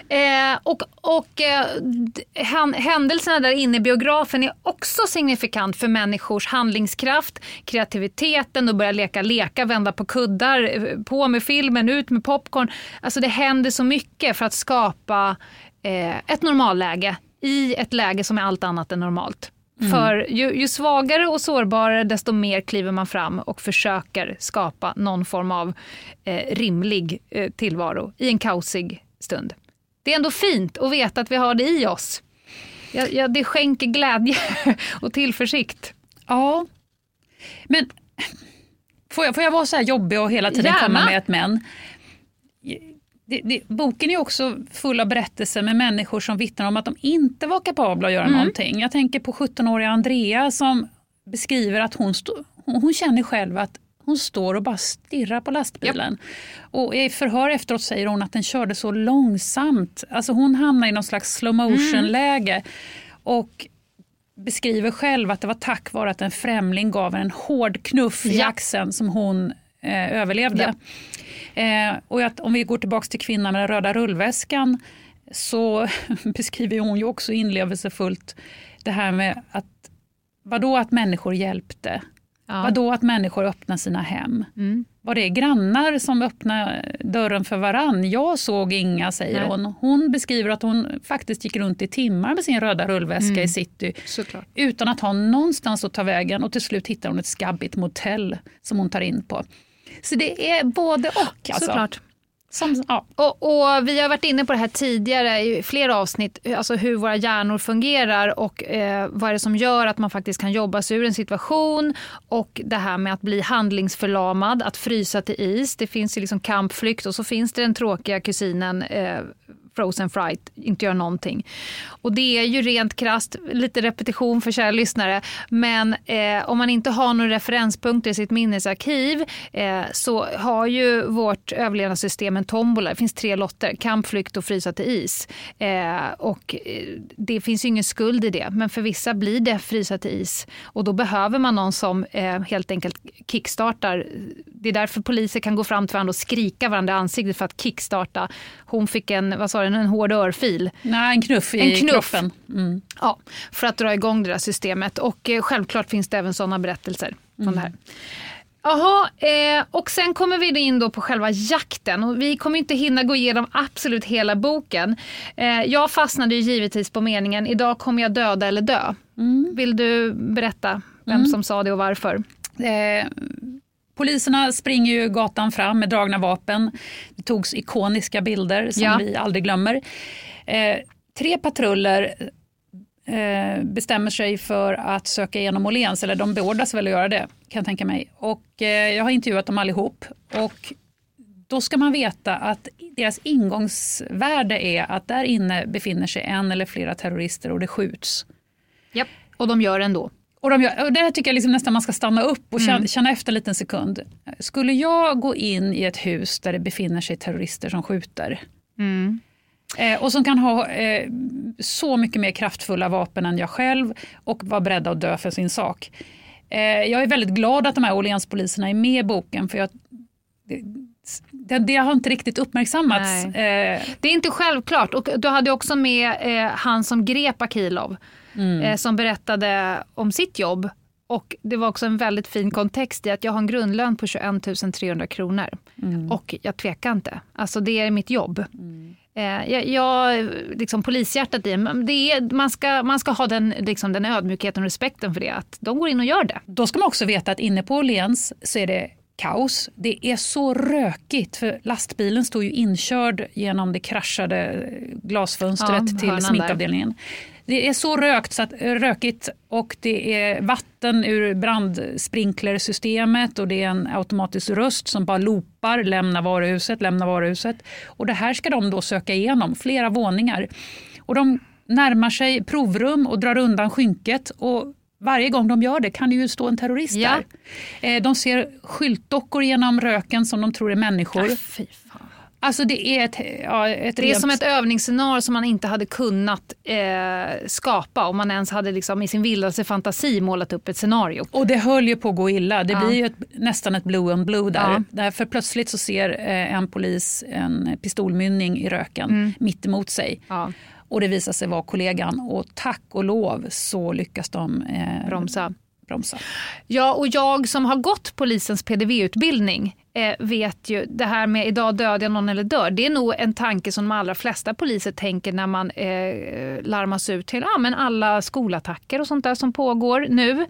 Eh, och och eh, händelserna där inne i biografen är också signifikant för människors handlingskraft, kreativiteten och börja leka leka, vända på kuddar, eh, på med filmen, ut med popcorn. Alltså det händer så mycket för att skapa eh, ett normalläge i ett läge som är allt annat än normalt. För ju, ju svagare och sårbarare desto mer kliver man fram och försöker skapa någon form av eh, rimlig eh, tillvaro i en kaosig stund. Det är ändå fint att veta att vi har det i oss. Ja, ja, det skänker glädje [laughs] och tillförsikt. Ja, men får jag, får jag vara så här jobbig och hela tiden Gärna. komma med ett men? Det, det, boken är också full av berättelser med människor som vittnar om att de inte var kapabla att göra Mm. någonting. Jag tänker på 17-åriga Andrea som beskriver att hon, stå, hon, hon känner själv att hon står och bara stirrar på lastbilen. Och I förhör efteråt säger hon att den körde så långsamt. Alltså hon hamnar i någon slags slow motion-läge. Och beskriver själv att det var tack vare att en främling gav en hård knuff i Ja. axeln som hon eh, överlevde. Eh, och att, om vi går tillbaka till kvinnan med den röda rullväskan så [laughs] beskriver hon ju också inlevelsefullt det här med att vadå att människor hjälpte. Ja. Vadå att människor öppnar sina hem? Mm. Var det grannar som öppnade dörren för varann? Jag såg inga, säger Nej. hon. Hon beskriver att hon faktiskt gick runt i timmar med sin röda rullväska mm. i city Såklart. utan att ha någonstans att ta vägen och till slut hittar hon ett skabbigt motell som hon tar in på. Så det är både och. Alltså. Såklart. Som, ja. och, och, vi har varit inne på det här tidigare i flera avsnitt, alltså hur våra hjärnor fungerar och eh, vad är det som gör att man faktiskt kan jobba sig ur en situation och det här med att bli handlingsförlamad, att frysa till is. Det finns ju liksom kampflykt och så finns det den tråkiga kusinen eh, frozen fright, inte gör någonting. Och det är ju rent krast, lite repetition för kära lyssnare, men eh, om man inte har några referenspunkter i sitt minnesarkiv eh, så har ju vårt överlevnadssystem en tombola. Det finns tre lotter, kamp, flykt och frysa till is. Eh, och eh, det finns ju ingen skuld i det, men för vissa blir det frysa till is. Och då behöver man någon som eh, helt enkelt kickstartar. Det är därför poliser kan gå fram till varandra och skrika varandra i ansiktet för att kickstarta. Hon fick en, vad sa du, en hård örfil. Nej, en knuff i en knuff. kroppen. Mm. Ja, för att dra igång det där systemet. Och eh, självklart finns det även sådana berättelser från mm. det här. Jaha, eh, och sen kommer vi in då på själva jakten. Och vi kommer inte hinna gå igenom absolut hela boken. Eh, jag fastnade ju givetvis på meningen idag kommer jag döda eller dö. Mm. Vill du berätta vem mm. som sa det och varför? Eh, Poliserna springer ju gatan fram med dragna vapen. Det togs ikoniska bilder som ja. vi aldrig glömmer. Eh, tre patruller eh, bestämmer sig för att söka igenom Åhléns, eller de beordras väl att göra det kan jag tänka mig. Och, eh, jag har intervjuat dem allihop och då ska man veta att deras ingångsvärde är att där inne befinner sig en eller flera terrorister och det skjuts. Japp, och de gör det ändå. Och, de gör, och där tycker jag liksom nästan man ska stanna upp och känna, mm. känna efter en liten sekund. Skulle jag gå in i ett hus där det befinner sig terrorister som skjuter mm. eh, och som kan ha eh, så mycket mer kraftfulla vapen än jag själv och vara beredda att dö för sin sak. Eh, jag är väldigt glad att de här Åhlénspoliserna är med i boken för jag, det, det, har inte riktigt uppmärksammats. Eh, det är inte självklart. Och du hade också med eh, han som grep Akilov mm. eh, som berättade om sitt jobb. Och Det var också en väldigt fin kontext i att jag har en grundlön på 21 300 kronor. Mm. Och jag tvekar inte. Alltså det är mitt jobb. Mm. Eh, jag, jag, liksom polishjärtat i det är, man, ska, man ska ha den, liksom den ödmjukheten och respekten för det. Att de går in och gör det. Då ska man också veta att inne på Åhléns så är det kaos. Det är så rökigt för lastbilen står ju inkörd genom det kraschade glasfönstret ja, till sminkavdelningen. Där. Det är så rökt, så att, rökigt och det är vatten ur brandsprinklersystemet och det är en automatisk röst som bara loopar lämna varuhuset, lämna varuhuset. Och det här ska de då söka igenom, flera våningar. Och de närmar sig provrum och drar undan skynket. Och varje gång de gör det kan det ju stå en terrorist ja. där. Eh, de ser skyltdockor genom röken som de tror är människor. Ja, Alltså det är ett, ja, ett Det är rent... som ett övningsscenario som man inte hade kunnat eh, skapa om man ens hade liksom i sin vildaste fantasi målat upp ett scenario. Och det höll ju på att gå illa. Det ja. blir ju ett, nästan ett blue on blue där. Ja. Därför plötsligt så ser eh, en polis en pistolmynning i röken mm. mitt emot sig. Ja. Och det visar sig vara kollegan och tack och lov så lyckas de eh, bromsa bromsa. Ja, och jag som har gått polisens PDV-utbildning eh, vet ju det här med idag dödar jag någon eller dör. Det är nog en tanke som de allra flesta poliser tänker när man eh, larmas ut till ja, men alla skolattacker och sånt där som pågår nu.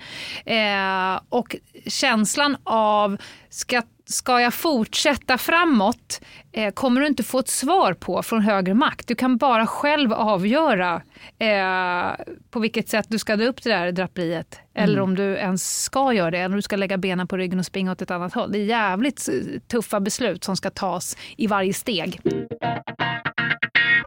Eh, och känslan av ska ska jag fortsätta framåt eh, kommer du inte få ett svar på från högre makt. Du kan bara själv avgöra eh, på vilket sätt du ska dra upp det där draperiet. Mm. Eller om du ens ska göra det, eller om du ska lägga benen på ryggen och springa åt ett annat håll. Det är jävligt tuffa beslut som ska tas i varje steg.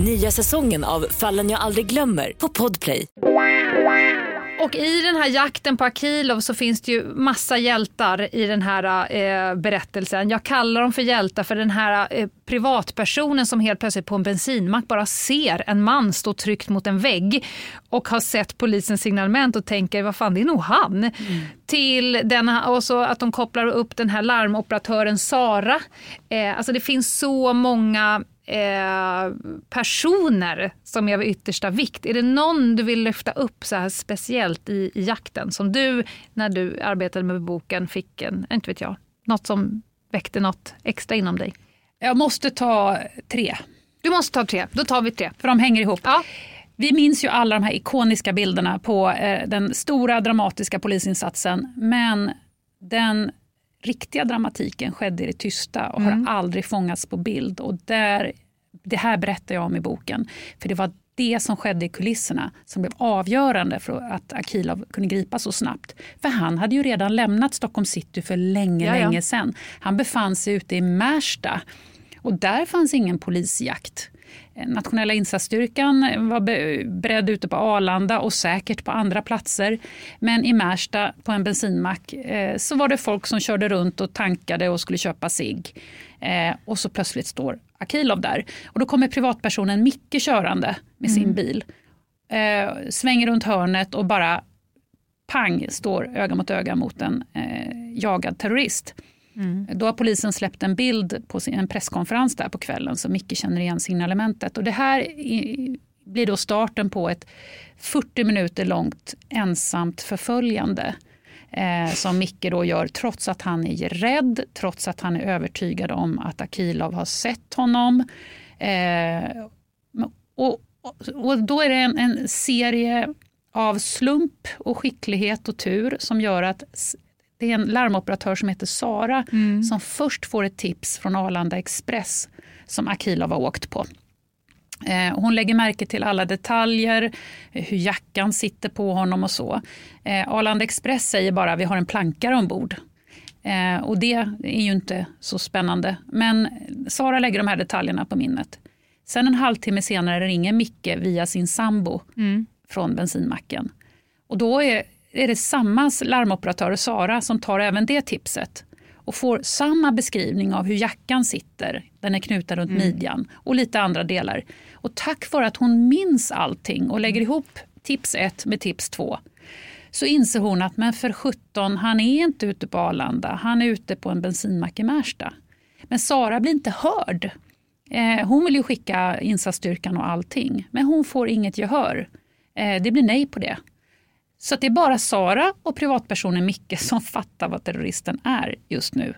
Nya säsongen av Fallen jag aldrig glömmer på Podplay. och i den här jakten på Akilov så finns det ju massa hjältar i den här eh, berättelsen. Jag kallar dem för hjältar för den här eh, privatpersonen som helt plötsligt på en bensinmack bara ser en man stå tryckt mot en vägg och har sett polisens signalement och tänker vad fan det är nog han. Mm. Till den, och så att de kopplar upp den här larmoperatören Sara. Eh, alltså det finns så många eh, personer som är av yttersta vikt. Är det någon du vill lyfta upp så här speciellt i, i jakten som du när du arbetade med boken fick en, inte vet jag, något som väckte något extra inom dig? Jag måste ta tre. Du måste ta tre, då tar vi tre. För de hänger ihop. Ja. Vi minns ju alla de här ikoniska bilderna på eh, den stora dramatiska polisinsatsen. Men den riktiga dramatiken skedde i det tysta och mm. har aldrig fångats på bild. Och där, det här berättar jag om i boken. För det var det som skedde i kulisserna som blev avgörande för att Akilov kunde gripas så snabbt. För han hade ju redan lämnat Stockholm city för länge, Jaja. länge sedan. Han befann sig ute i Märsta och där fanns ingen polisjakt. Nationella insatsstyrkan var beredd ute på Arlanda och säkert på andra platser. Men i Märsta på en bensinmack eh, så var det folk som körde runt och tankade och skulle köpa sig. Eh, och så plötsligt står Akilov där. Och då kommer privatpersonen Micke körande med sin mm. bil. Eh, svänger runt hörnet och bara pang står öga mot öga mot en jagad terrorist. Mm. Då har polisen släppt en bild på en presskonferens där på kvällen så Micke känner igen signalementet. Och det här blir då starten på ett 40 minuter långt ensamt förföljande eh, som Micke då gör trots att han är rädd, trots att han är övertygad om att Akilov har sett honom. Eh, och, och, då är det en, en serie av slump och skicklighet och tur som gör att det är en larmoperatör som heter Sara mm. som först får ett tips från Arlanda Express som Akilov har åkt på. Eh, hon lägger märke till alla detaljer, hur jackan sitter på honom och så. Eh, Arlanda Express säger bara vi har en plankare ombord. Eh, och det är ju inte så spännande. Men Sara lägger de här detaljerna på minnet. Sen en halvtimme senare ringer Micke via sin sambo mm. från bensinmacken. Och då är är det samma larmoperatör, Sara, som tar även det tipset och får samma beskrivning av hur jackan sitter, den är knuten runt mm. midjan och lite andra delar. Och tack vare att hon minns allting och lägger ihop tips 1 med tips 2 så inser hon att men för 17, han är inte ute på Arlanda, han är ute på en bensinmack i Märsta. Men Sara blir inte hörd. Eh, hon vill ju skicka insatsstyrkan och allting, men hon får inget gehör. Eh, det blir nej på det. Så det är bara Sara och privatpersonen Micke [laughs] som fattar vad terroristen är just nu.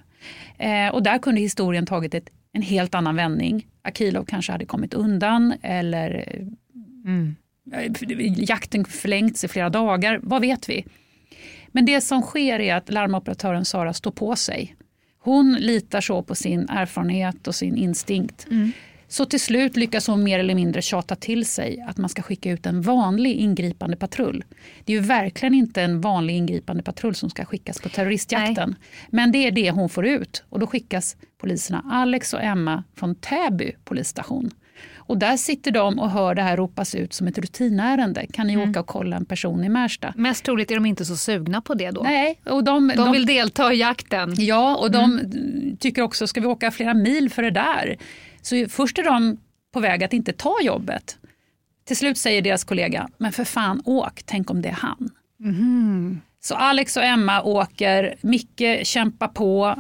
Eh, och där kunde historien tagit ett, en helt annan vändning. Akilov kanske hade kommit undan eller mm. jakten förlängts i flera dagar. Vad vet vi? Men det som sker är att larmoperatören Sara står på sig. Hon litar så på sin erfarenhet och sin instinkt. Mm. Så till slut lyckas hon mer eller mindre tjata till sig att man ska skicka ut en vanlig ingripande patrull. Det är ju verkligen inte en vanlig ingripande patrull som ska skickas på terroristjakten. Nej. Men det är det hon får ut och då skickas poliserna Alex och Emma från Täby polisstation. Och där sitter de och hör det här ropas ut som ett rutinärende. Kan ni mm. åka och kolla en person i Märsta? Mest troligt är de inte så sugna på det då. Nej, och de, de, de vill delta i jakten. Ja, och de mm. tycker också, ska vi åka flera mil för det där? Så först är de på väg att inte ta jobbet. Till slut säger deras kollega, men för fan åk, tänk om det är han. Mm. Så Alex och Emma åker, Micke kämpar på,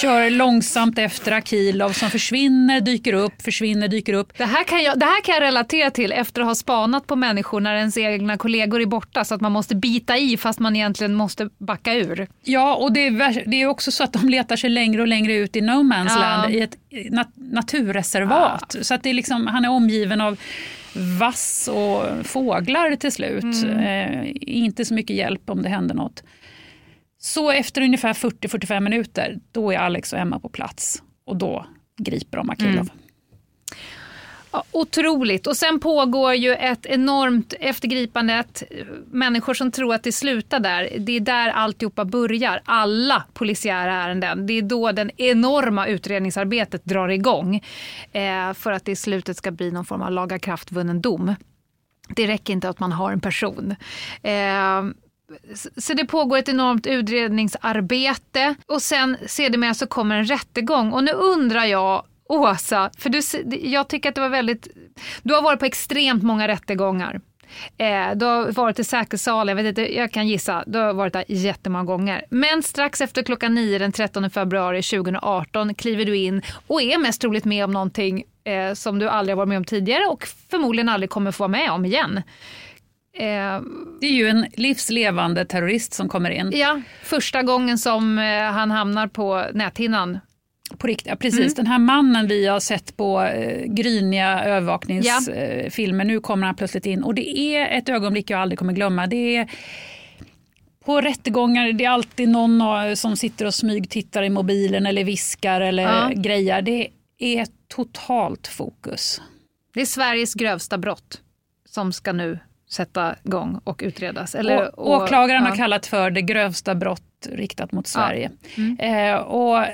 kör långsamt efter Akilov som försvinner, dyker upp, försvinner, dyker upp. Det här, kan jag, det här kan jag relatera till efter att ha spanat på människor när ens egna kollegor är borta så att man måste bita i fast man egentligen måste backa ur. Ja, och det är, det är också så att de letar sig längre och längre ut i no man's ja. land i ett nat naturreservat. Ja. Så att det är liksom, han är omgiven av vass och fåglar till slut. Mm. Eh, inte så mycket hjälp om det händer något. Så efter ungefär 40-45 minuter, då är Alex och Emma på plats och då griper de Akilov. Mm. Ja, otroligt. Och sen pågår ju ett enormt eftergripande. Eh, människor som tror att det slutar där. Det är där alltihopa börjar. Alla polisiära ärenden. Det är då det enorma utredningsarbetet drar igång. Eh, för att det i slutet ska bli någon form av lagakraftvunnen dom. Det räcker inte att man har en person. Eh, så det pågår ett enormt utredningsarbete och sen sedermera så kommer en rättegång. Och nu undrar jag, Åsa, för du, jag tycker att det var väldigt... Du har varit på extremt många rättegångar. Eh, du har varit i säkerhetssalen, jag, vet inte, jag kan gissa, du har varit där jättemånga gånger. Men strax efter klockan 9 den 13 februari 2018 kliver du in och är mest troligt med om någonting eh, som du aldrig har varit med om tidigare och förmodligen aldrig kommer få vara med om igen. Eh, det är ju en livslevande terrorist som kommer in. Ja, första gången som eh, han hamnar på näthinnan på riktigt, precis. Mm. Den här mannen vi har sett på eh, gryniga övervakningsfilmer, ja. nu kommer han plötsligt in och det är ett ögonblick jag aldrig kommer glömma. Det är på rättegångar det är alltid någon som sitter och smygtittar i mobilen eller viskar eller ja. grejer. Det är totalt fokus. Det är Sveriges grövsta brott som ska nu sätta igång och utredas. Eller, och, åklagaren ja. har kallat för det grövsta brott riktat mot Sverige. Ja. Mm. Eh, och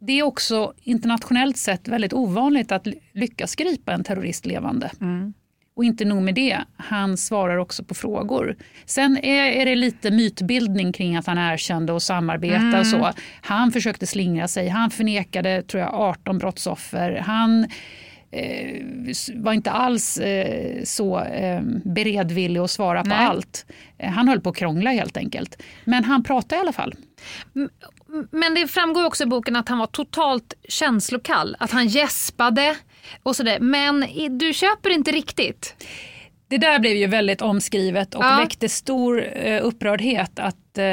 det är också internationellt sett väldigt ovanligt att lyckas gripa en terrorist levande. Mm. Och inte nog med det, han svarar också på frågor. Sen är, är det lite mytbildning kring att han erkände och samarbetade mm. och så. Han försökte slingra sig, han förnekade tror jag 18 brottsoffer. Han eh, var inte alls eh, så eh, beredvillig att svara Nej. på allt. Eh, han höll på att krångla helt enkelt. Men han pratade i alla fall. Men det framgår också i boken att han var totalt känslokall. Att han gäspade och sådär. Men du köper inte riktigt. Det där blev ju väldigt omskrivet och ja. väckte stor eh, upprördhet att eh,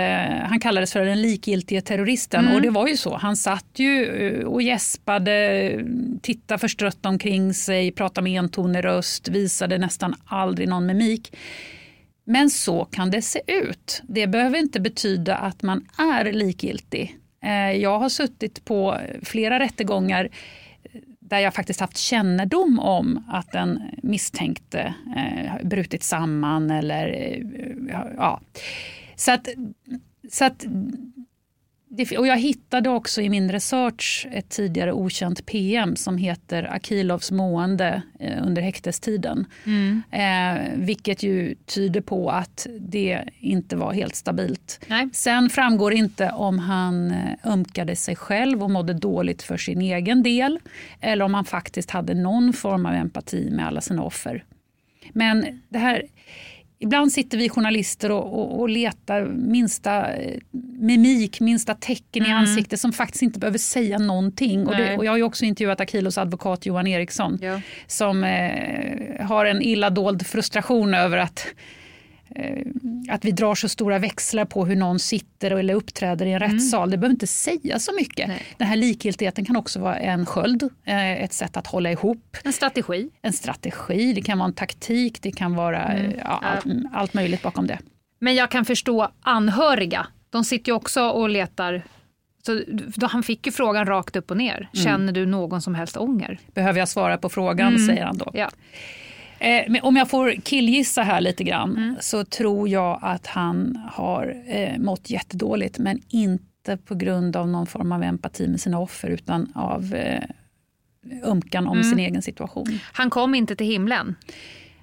han kallades för den likgiltige terroristen. Mm. Och det var ju så. Han satt ju eh, och gäspade, tittade förstrött omkring sig, pratade med entonig röst, visade nästan aldrig någon mimik. Men så kan det se ut. Det behöver inte betyda att man är likgiltig. Eh, jag har suttit på flera rättegångar eh, där jag faktiskt haft kännedom om att den misstänkte eh, brutit samman eller eh, ja. Så att, så att och jag hittade också i min research ett tidigare okänt PM som heter Akilovs mående eh, under häktestiden. Mm. Eh, vilket ju tyder på att det inte var helt stabilt. Nej. Sen framgår inte om han eh, ömkade sig själv och mådde dåligt för sin egen del eller om han faktiskt hade någon form av empati med alla sina offer. Men det här Ibland sitter vi journalister och, och, och letar minsta eh, mimik, minsta tecken mm. i ansiktet som faktiskt inte behöver säga någonting. Och, det, och, jag har också intervjuat Akilos advokat Johan Eriksson ja. som eh, har en illa dold frustration över att att vi drar så stora växlar på hur någon sitter eller uppträder i en mm. rättssal. Det behöver inte säga så mycket. Nej. Den här likgiltigheten kan också vara en sköld, eh, ett sätt att hålla ihop. En strategi. En strategi, det kan vara en taktik, det kan vara mm. ja, allt, allt möjligt bakom det. Men jag kan förstå anhöriga. De sitter ju också och letar så då han fick ju frågan rakt upp och ner. Mm. Känner du någon som helst ånger? Behöver jag svara på frågan, mm. säger han då. Ja. Eh, om jag får killgissa här lite grann mm. så tror jag att han har eh, mått jättedåligt men inte på grund av någon form av empati med sina offer utan av eh, ömkan om mm. sin egen situation. Han kom inte till himlen?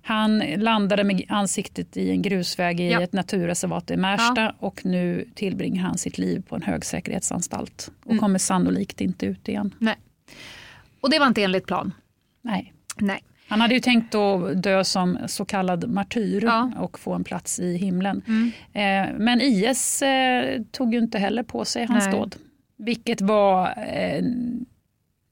Han landade med ansiktet i en grusväg i ja. ett naturreservat i Märsta ja. och nu tillbringar han sitt liv på en högsäkerhetsanstalt och mm. kommer sannolikt inte ut igen. Nej. Och det var inte enligt plan? Nej. Nej. Han hade ju tänkt att dö som så kallad martyr ja. och få en plats i himlen. Mm. Eh, men IS eh, tog ju inte heller på sig hans Nej. dåd. Vilket var eh,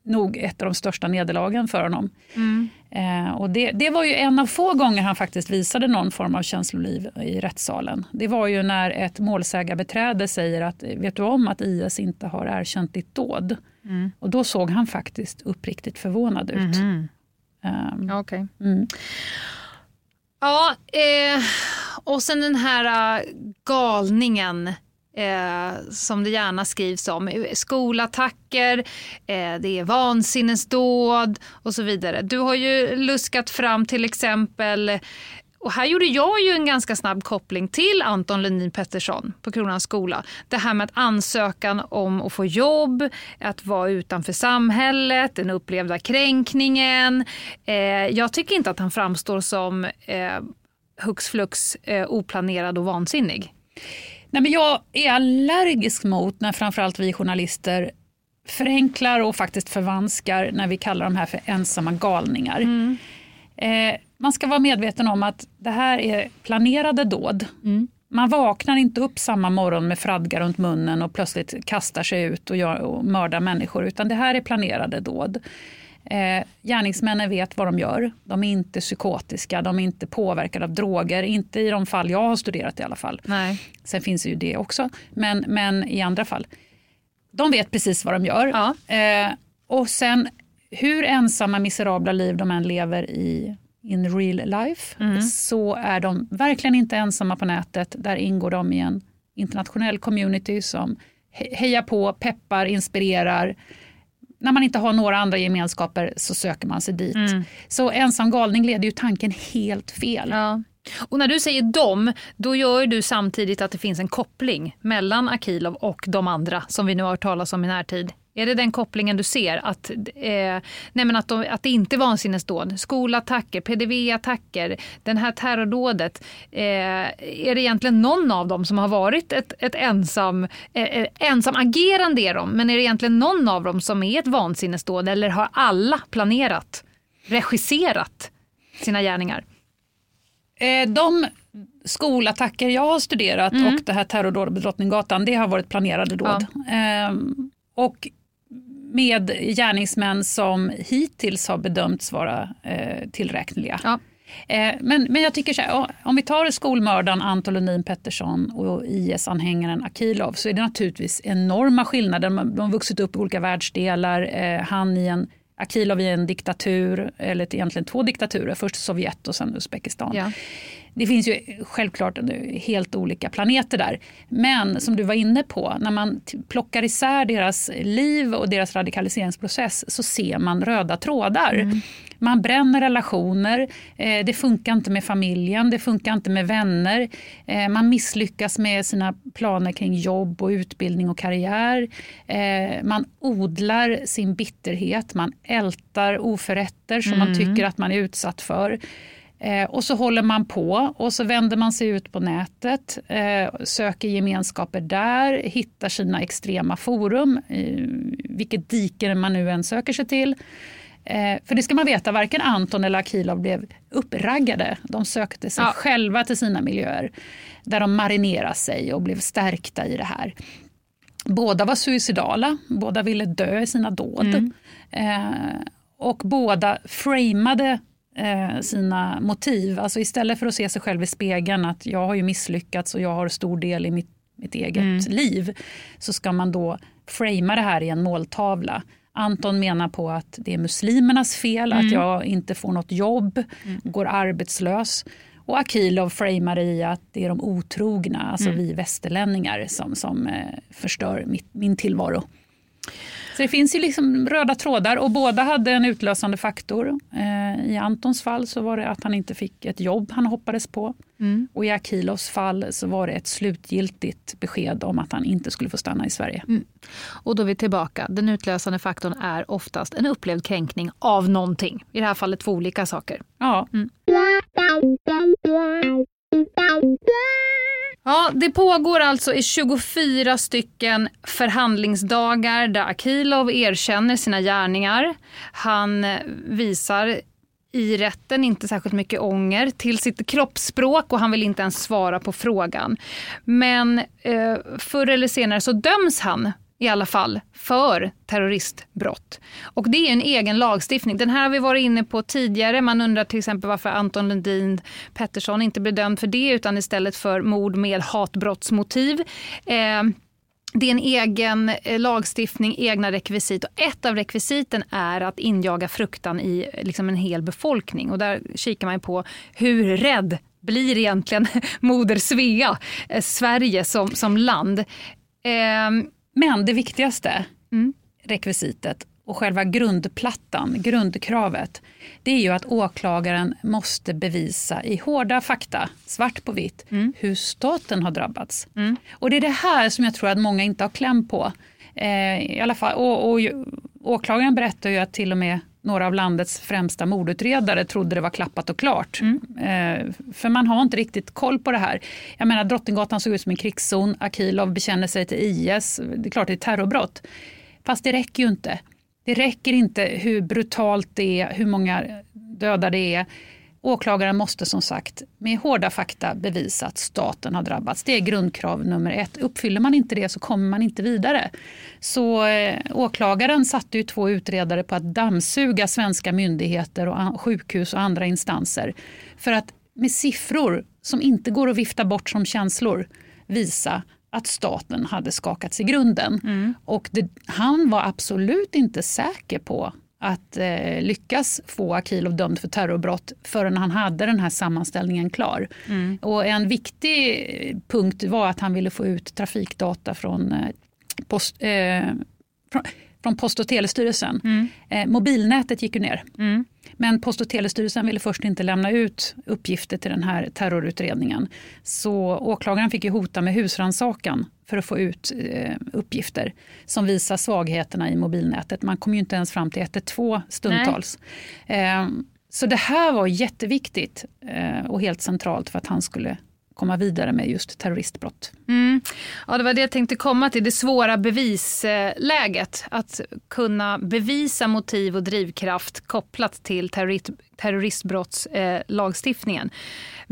nog ett av de största nederlagen för honom. Mm. Eh, och det, det, var ju en av få gånger han faktiskt visade någon form av känsloliv i rättssalen. Det var ju när ett målsägarbeträde säger att vet du om att IS inte har erkänt ditt dåd? Mm. Och då såg han faktiskt uppriktigt förvånad ut. Mm. Um, Okej. Okay. Mm. Ja, eh, och sen den här uh, galningen eh, som det gärna skrivs om. Skolattacker, eh, det är vansinnesdåd och så vidare. Du har ju luskat fram till exempel Och här gjorde jag ju en ganska snabb koppling till Anton Lundin Pettersson på Kronans skola. Det här med att ansökan om att få jobb, att vara utanför samhället, den upplevda kränkningen. Eh, jag tycker inte att han framstår som eh, hux flux eh, oplanerad och vansinnig. Nej, men jag är allergisk mot när framförallt vi journalister förenklar och faktiskt förvanskar när vi kallar de här för ensamma galningar. Mm. Eh, man ska vara medveten om att det här är planerade dåd. Mm. Man vaknar inte upp samma morgon med fradga runt munnen och plötsligt kastar sig ut och, gör, och mördar människor, utan det här är planerade dåd. Eh, gärningsmännen vet vad de gör. De är inte psykotiska, de är inte påverkade av droger. Inte i de fall jag har studerat i alla fall. Nej. Sen finns ju det också, men, men i andra fall. De vet precis vad de gör. Ja. Eh, och sen hur ensamma miserabla liv de än lever i in real life mm. så är de verkligen inte ensamma på nätet. Där ingår de i en internationell community som hejar på, peppar, inspirerar. När man inte har några andra gemenskaper så söker man sig dit. Mm. Så ensam galning leder ju tanken helt fel. Ja. Och när du säger dem, då gör du samtidigt att det finns en koppling mellan Akilov och de andra som vi nu har hört talas om i närtid. Är det den kopplingen du ser? Att, eh, nej att, de, att det inte är vansinnesdåd, skolattacker, PDV-attacker, den här terrordådet. Eh, är det egentligen någon av dem som har varit ett, ett ensam, eh, eh, ensam agerande är de, men är det egentligen någon av dem som är ett vansinnesdåd eller har alla planerat, regisserat sina gärningar? Eh, de skolattacker jag har studerat mm. och det här terrordådet på Drottninggatan, det har varit planerade dåd. Ja. Ehm, och med gärningsmän som hittills har bedömts vara eh, tillräkneliga. Ja. Eh, men, men jag tycker så här, om vi tar skolmördaren Anton Lundin Pettersson och IS-anhängaren Akilov så är det naturligtvis enorma skillnader. De har vuxit upp i olika världsdelar. Eh, han i en Akilov i en diktatur, eller egentligen två diktaturer, först Sovjet och sen Uzbekistan. Ja. Det finns ju självklart helt olika planeter där. Men som du var inne på, när man plockar isär deras liv och deras radikaliseringsprocess så ser man röda trådar. Mm. Man bränner relationer, eh, det funkar inte med familjen, det funkar inte med vänner. Eh, man misslyckas med sina planer kring jobb och utbildning och karriär. Eh, man odlar sin bitterhet, man ältar oförrätter som mm. man tycker att man är utsatt för. Eh, och så håller man på och så vänder man sig ut på nätet, eh, söker gemenskaper där, hittar sina extrema forum, eh, vilket dike man nu än söker sig till. För det ska man veta, varken Anton eller Akilov blev uppraggade. De sökte sig ja. själva till sina miljöer där de marinerade sig och blev stärkta i det här. Båda var suicidala, båda ville dö i sina dåd. Mm. Eh, och båda framade eh, sina motiv. Alltså istället för att se sig själv i spegeln att jag har ju misslyckats och jag har stor del i mitt, mitt eget mm. liv så ska man då framea det här i en måltavla. Anton menar på att det är muslimernas fel mm. att jag inte får något jobb, mm. går arbetslös. Och Akilov framar i att det är de otrogna, alltså mm. vi västerlänningar som, som eh, förstör mitt, min tillvaro. Så det finns ju liksom röda trådar och båda hade en utlösande faktor. Eh, I Antons fall så var det att han inte fick ett jobb han hoppades på. Mm. Och i Akilovs fall så var det ett slutgiltigt besked om att han inte skulle få stanna i Sverige. Mm. Och då är vi tillbaka. Den utlösande faktorn är oftast en upplevd kränkning av någonting. I det här fallet två olika saker. Ja. Mm. Ja, det pågår alltså i 24 stycken förhandlingsdagar där Akilov erkänner sina gärningar. Han eh, visar i rätten inte särskilt mycket ånger till sitt kroppsspråk och han vill inte ens svara på frågan. Men eh, förr eller senare så döms han i alla fall för terroristbrott. Och det är en egen lagstiftning. Den här har vi varit inne på tidigare. Man undrar till exempel varför Anton Lundin Pettersson inte blev dömd för det utan istället för mord med hatbrottsmotiv. Eh, det är en egen eh, lagstiftning, egna rekvisit. Och ett av rekvisiten är att injaga fruktan i liksom en hel befolkning. Och där kikar man på hur rädd blir egentligen [laughs] moder Svea, eh, Sverige som, som land. Eh, men det viktigaste mm. rekvisitet och själva grundplattan, grundkravet, det är ju att åklagaren måste bevisa i hårda fakta, svart på vitt, mm. hur staten har drabbats. Mm. Och det är det här som jag tror att många inte har kläm på. Eh, i alla fall, och, och, åklagaren berättar ju att till och med några av landets främsta mordutredare trodde det var klappat och klart. Mm. Eh, för man har inte riktigt koll på det här. Jag menar Drottninggatan såg ut som en krigszon, Akilov bekänner sig till IS, det är klart det är terrorbrott. Fast det räcker ju inte. Det räcker inte hur brutalt det är, hur många döda det är. Åklagaren måste som sagt med hårda fakta bevisa att staten har drabbats. Det är grundkrav nummer ett. Uppfyller man inte det så kommer man inte vidare. Så eh, åklagaren satte ju två utredare på att dammsuga svenska myndigheter och sjukhus och andra instanser för att med siffror som inte går att vifta bort som känslor visa att staten hade skakats i grunden. Mm. Och det, han var absolut inte säker på att eh, lyckas få Akilov dömd för terrorbrott förrän han hade den här sammanställningen klar. Mm. Och en viktig punkt var att han ville få ut trafikdata från, eh, post, eh, från, från Post och telestyrelsen. Mm. Eh, mobilnätet gick ju ner. Mm. Men Post och telestyrelsen ville först inte lämna ut uppgifter till den här terrorutredningen. Så åklagaren fick ju hota med husrannsakan för att få ut eh, uppgifter som visar svagheterna i mobilnätet. Man kom ju inte ens fram till 112 stundtals. Eh, så det här var jätteviktigt eh, och helt centralt för att han skulle komma vidare med just terroristbrott. Mm. Ja, det var det jag tänkte komma till, det svåra bevisläget. Att kunna bevisa motiv och drivkraft kopplat till terrorist, terroristbrottslagstiftningen.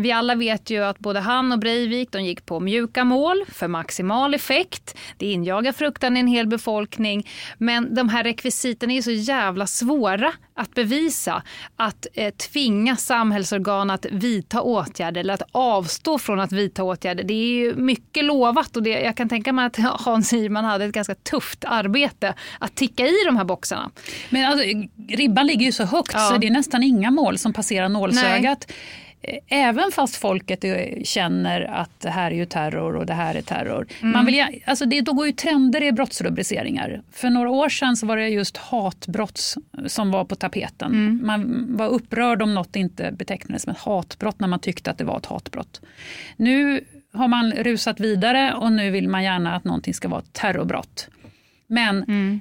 Vi alla vet ju att både han och Breivik de gick på mjuka mål för maximal effekt. Det injagar fruktan i en hel befolkning. Men de här rekvisiten är så jävla svåra att bevisa. Att eh, tvinga samhällsorgan att vidta åtgärder eller att avstå från att vidta åtgärder. Det är ju mycket lovat och det, jag kan tänka mig att [laughs] Hans Hirman hade ett ganska tufft arbete att ticka i de här boxarna. Men alltså, ribban ligger ju så högt ja. så det är nästan inga mål som passerar nålsögat. Nej. Även fast folket känner att det här är ju terror och det här är terror. Mm. Man vill, alltså det, då går ju trender i brottsrubriceringar. För några år sedan så var det just hatbrott som var på tapeten. Mm. Man var upprörd om något inte betecknades som ett hatbrott när man tyckte att det var ett hatbrott. Nu har man rusat vidare och nu vill man gärna att någonting ska vara ett terrorbrott. Men mm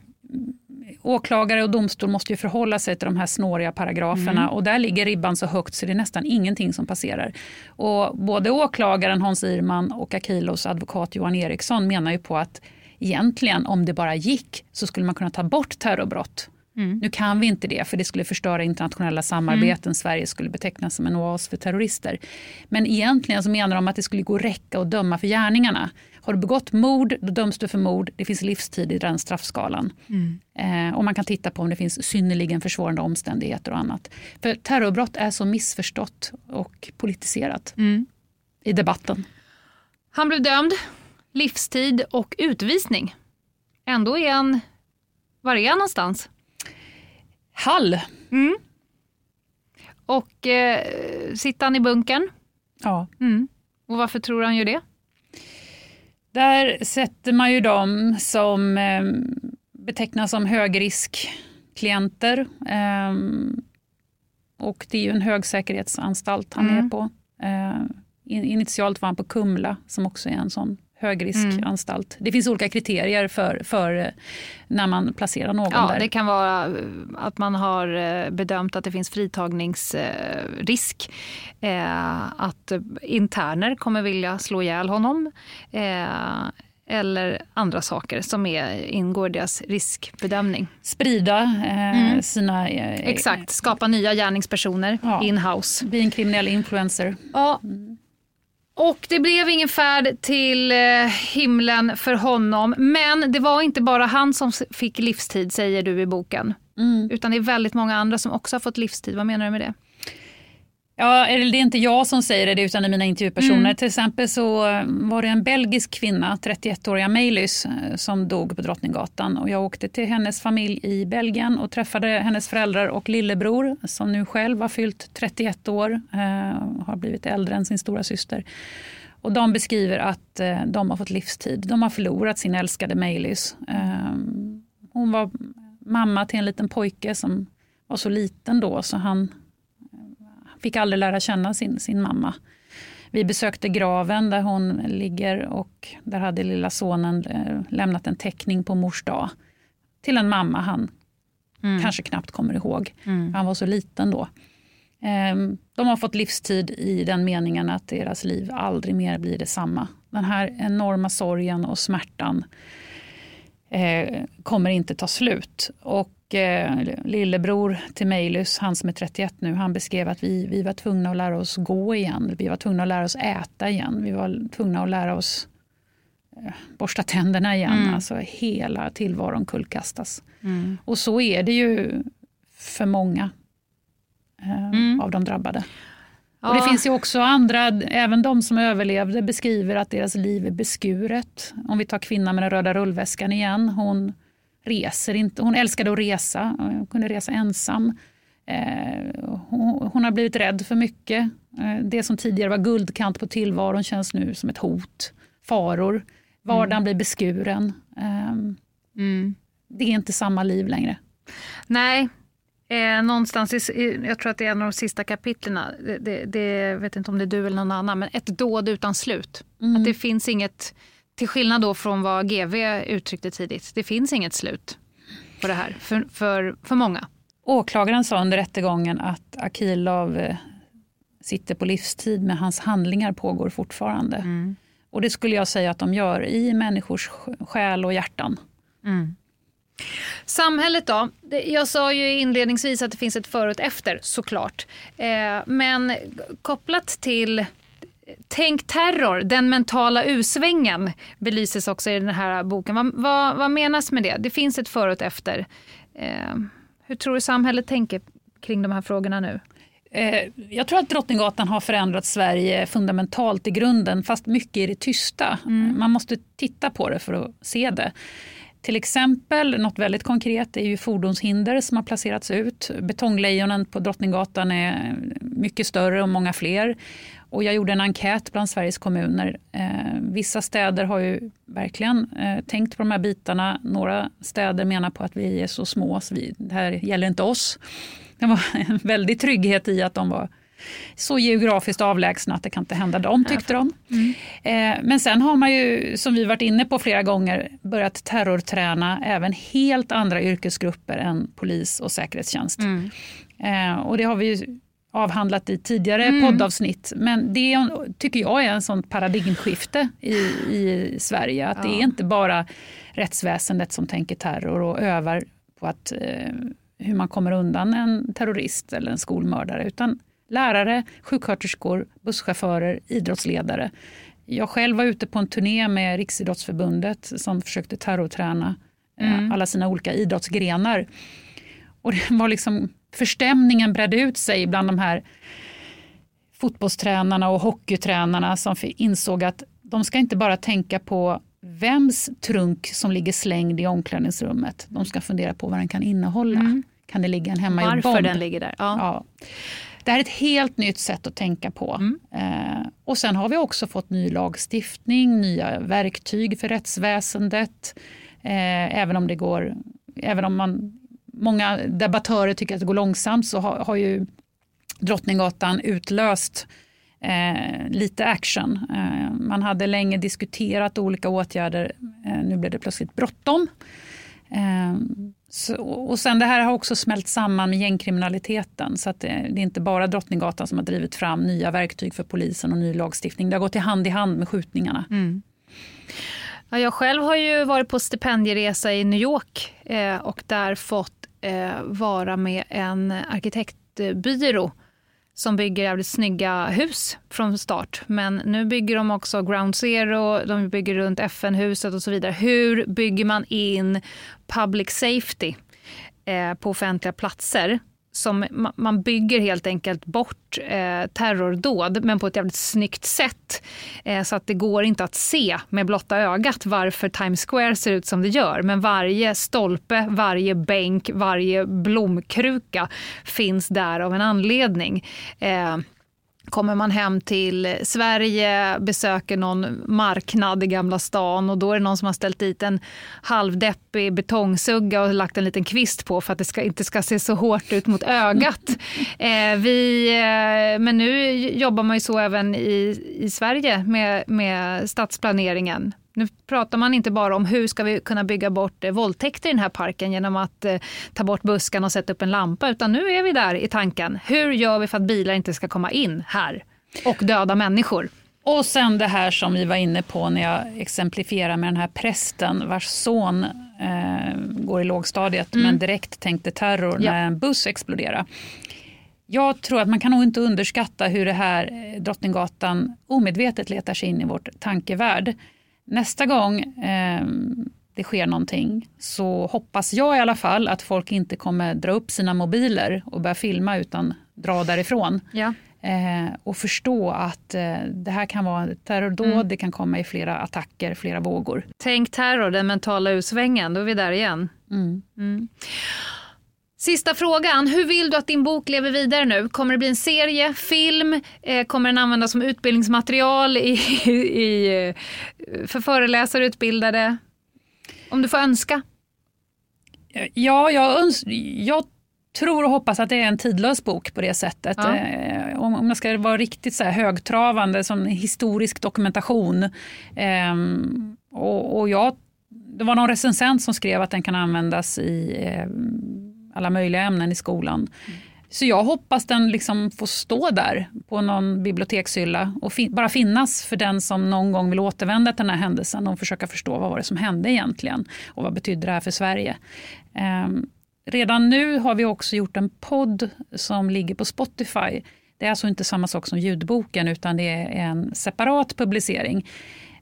åklagare och domstol måste ju förhålla sig till de här snåriga paragraferna mm. och där ligger ribban så högt så det är nästan ingenting som passerar. Och både åklagaren Hans Irman och Akilos advokat Johan Eriksson menar ju på att egentligen om det bara gick så skulle man kunna ta bort terrorbrott. Mm. Nu kan vi inte det för det skulle förstöra internationella samarbeten. Mm. Sverige skulle betecknas som en oas för terrorister. Men egentligen så menar de att det skulle gå att räcka att döma för gärningarna. Har du begått mord, då döms du för mord. Det finns livstid i den straffskalan. Mm. Eh, och man kan titta på om det finns synnerligen försvårande omständigheter och annat. För terrorbrott är så missförstått och politiserat mm. i debatten. Han blev dömd, livstid och utvisning. Ändå är han... Var är han någonstans? Hall. Mm. Och eh, sitter han i bunkern? Ja. Mm. Och varför tror han gör det? Där sätter man ju dem som eh, betecknas som högriskklienter. Eh, och det är ju en högsäkerhetsanstalt han mm. är på. Eh, initialt var han på Kumla som också är en sån högriskanstalt. Mm. Det finns olika kriterier för, för eh, när man placerar någon ja, där. Det kan vara eh, att man har eh, bedömt att det finns fritagningsrisk. Att interner kommer vilja slå ihjäl honom. Eller andra saker som är, ingår i deras riskbedömning. Sprida eh, mm. sina... Eh, Exakt, skapa nya gärningspersoner ja. in-house. Bli en kriminell influencer. Ja. Mm. Och det blev ingen färd till eh, himlen för honom. Men det var inte bara han som fick livstid säger du i boken. Mm. Utan det är väldigt många andra som också har fått livstid. Vad menar du med det? Ja, det är inte jag som säger det utan det är mina intervjupersoner. Mm. Till exempel så var det en belgisk kvinna, 31-åriga Meilys, som dog på Drottninggatan. Och jag åkte till hennes familj i Belgien och träffade hennes föräldrar och lillebror som nu själv har fyllt 31 år, eh, har blivit äldre än sin stora syster. Och de beskriver att eh, de har fått livstid. De har förlorat sin älskade Meilys. Eh, hon var mamma till en liten pojke som var så liten då så han fick aldrig lära känna sin, sin mamma. Vi besökte graven där hon ligger och där hade lilla sonen eh, lämnat en teckning på mors dag till en mamma han mm. kanske knappt kommer ihåg. Mm. Han var så liten då. Ehm, de har fått livstid i den meningen att deras liv aldrig mer blir detsamma. Den här enorma sorgen och smärtan eh, kommer inte ta slut. Och eh, lillebror till Meilus, han som är 31 nu, han beskrev att vi, vi var tvungna att lära oss gå igen. Vi var tvungna att lära oss äta igen. Vi var tvungna att lära oss eh, borsta tänderna igen. Mm. Alltså hela tillvaron kullkastas. Mm. Och så är det ju för många eh, mm. av de drabbade. Ja. Och Det finns ju också andra, även de som överlevde beskriver att deras liv är beskuret. Om vi tar kvinnan med den röda rullväskan igen. Hon reser inte. Hon älskade att resa, hon kunde resa ensam. Eh, hon, hon, har blivit rädd för mycket. Eh, det som tidigare var guldkant på tillvaron känns nu som ett hot. Faror. Vardagen mm. blir beskuren. Eh, mm. Det är inte samma liv längre. Nej, Eh, någonstans i, jag tror att det är en av de sista kapitlen, det, det, det, vet inte om det är du eller någon annan, men ett dåd utan slut. Mm. Att det finns inget, till skillnad då från vad GV uttryckte tidigt, det finns inget slut på det här för, för, för många. Åklagaren sa under rättegången att Akilov eh, sitter på livstid men hans handlingar pågår fortfarande. Mm. Och det skulle jag säga att de gör i människors själ och hjärtan. Mm. Samhället då? Jag sa ju inledningsvis att det finns ett före och ett efter såklart. Eh, men kopplat till Tänk terror, den mentala usvängen belyses också i den här boken. Vad, vad, vad menas med det? Det finns ett före och ett efter. Eh, hur tror du samhället tänker kring de här frågorna nu? Eh, jag tror att Drottninggatan har förändrat Sverige fundamentalt i grunden, fast mycket i det tysta. Mm. Man måste titta på det för att se det. Till exempel, något väldigt konkret är ju fordonshinder som har placerats ut. Betonglejonen på Drottninggatan är mycket större och många fler. Och jag gjorde en enkät bland Sveriges kommuner. Eh, vissa städer har ju verkligen eh, tänkt på de här bitarna. Några städer menar på att vi är så små så vi, det här gäller inte oss. Det var en väldig trygghet i att de var så geografiskt avlägsna att det kan inte hända dem, tyckte de. Mm. Eh, men sen har man ju, som vi varit inne på flera gånger, börjat terrorträna även helt andra yrkesgrupper än polis och säkerhetstjänst. Mm. Eh, och det har vi ju avhandlat i tidigare mm. poddavsnitt. Men det tycker jag är en sån paradigmskifte i, i Sverige. Att ja. det är inte bara rättsväsendet som tänker terror och övar på att, eh, hur man kommer undan en terrorist eller en skolmördare. Utan lärare, sjuksköterskor, busschaufförer, idrottsledare. Jag själv var ute på en turné med Riksidrottsförbundet som försökte terrorträna eh, mm. alla sina olika idrottsgrenar. Och det var liksom, förstämningen bredde ut sig bland de här fotbollstränarna och hockeytränarna som insåg att de ska inte bara tänka på vems trunk som ligger slängd i omklädningsrummet. De ska fundera på vad den kan innehålla. Mm. Kan det ligga en hemmagjord bomb? Varför den ligger där. Ja. ja. Det här är ett helt nytt sätt att tänka på. Mm. Eh, och sen har vi också fått ny lagstiftning, nya verktyg för rättsväsendet. Eh, även om det går, även om man, många debattörer tycker att det går långsamt så har, har ju Drottninggatan utlöst eh, lite action. Eh, man hade länge diskuterat olika åtgärder. Eh, nu blev det plötsligt bråttom. Eh, så, och sen det här har också smält samman med gängkriminaliteten. Så att det, det, är inte bara Drottninggatan som har drivit fram nya verktyg för polisen och ny lagstiftning. Det har gått i hand i hand med skjutningarna. Mm. Ja, jag själv har ju varit på stipendieresa i New York eh, och där fått eh, vara med en arkitektbyrå som bygger jävligt snygga hus från start. Men nu bygger de också Ground Zero, de bygger runt FN-huset och så vidare. Hur bygger man in public safety eh, på offentliga platser? Som man bygger helt enkelt bort eh, terrordåd, men på ett jävligt snyggt sätt. Eh, så att det går inte att se med blotta ögat varför Times Square ser ut som det gör. Men varje stolpe, varje bänk, varje blomkruka finns där av en anledning. Eh, kommer man hem till Sverige, besöker någon marknad i Gamla stan och då är det någon som har ställt dit en halvdeppig betongsugga och lagt en liten kvist på för att det ska, inte ska se så hårt ut mot ögat. [laughs] eh, vi, eh, men nu jobbar man ju så även i, i Sverige med, med stadsplaneringen. Nu pratar man inte bara om hur ska vi kunna bygga bort eh, våldtäkter i den här parken genom att eh, ta bort buskarna och sätta upp en lampa, utan nu är vi där i tanken. Hur gör vi för att bilar inte ska komma in här och döda människor? Och sen det här som vi var inne på när jag exemplifierar med den här prästen vars son eh, går i lågstadiet mm. men direkt tänkte terror ja. när en buss exploderade. Jag tror att man kan nog inte underskatta hur det här eh, Drottninggatan omedvetet letar sig in i vårt tankevärld. Nästa gång eh, det sker någonting så hoppas jag i alla fall att folk inte kommer dra upp sina mobiler och börja filma utan dra därifrån. Ja. Eh, och förstå att eh, det här kan vara terrordåd, mm. det kan komma i flera attacker, flera vågor. Tänk terror, den mentala utsvängen, då är vi där igen. Mm. Mm. Sista frågan. Hur vill du att din bok lever vidare nu? Kommer det bli en serie, film? Eh, kommer den användas som utbildningsmaterial i, [laughs] i, för föreläsare utbildade? Om du får önska. Ja, jag, öns jag tror och hoppas att det är en tidlös bok på det sättet. Ja. Eh, om, om jag ska vara riktigt så här högtravande som historisk dokumentation. Eh, och, och jag, det var någon recensent som skrev att den kan användas i eh, alla möjliga ämnen i skolan. Mm. Så jag hoppas den liksom får stå där på någon bibliotekshylla och fin bara finnas för den som någon gång vill återvända till den här händelsen och försöka förstå vad var det som hände egentligen och vad betyder det här för Sverige. Um, redan nu har vi också gjort en podd som ligger på Spotify. Det är alltså inte samma sak som ljudboken utan det är en separat publicering.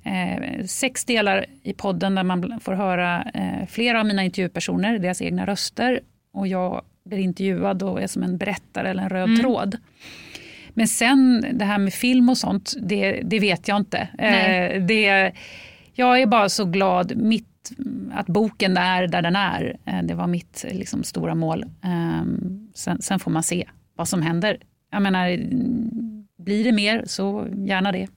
Eh, sex delar i podden där man får höra eh, flera av mina intervjupersoner, deras egna röster och jag blir intervjuad och är som en berättare eller en röd mm. tråd. Men sen det här med film och sånt, det, det vet jag inte. Eh, det, jag är bara så glad mitt, att boken är där den är. Eh, det var mitt liksom, stora mål. Eh, sen, sen, får man se vad som händer. Jag menar, blir det mer så gärna det.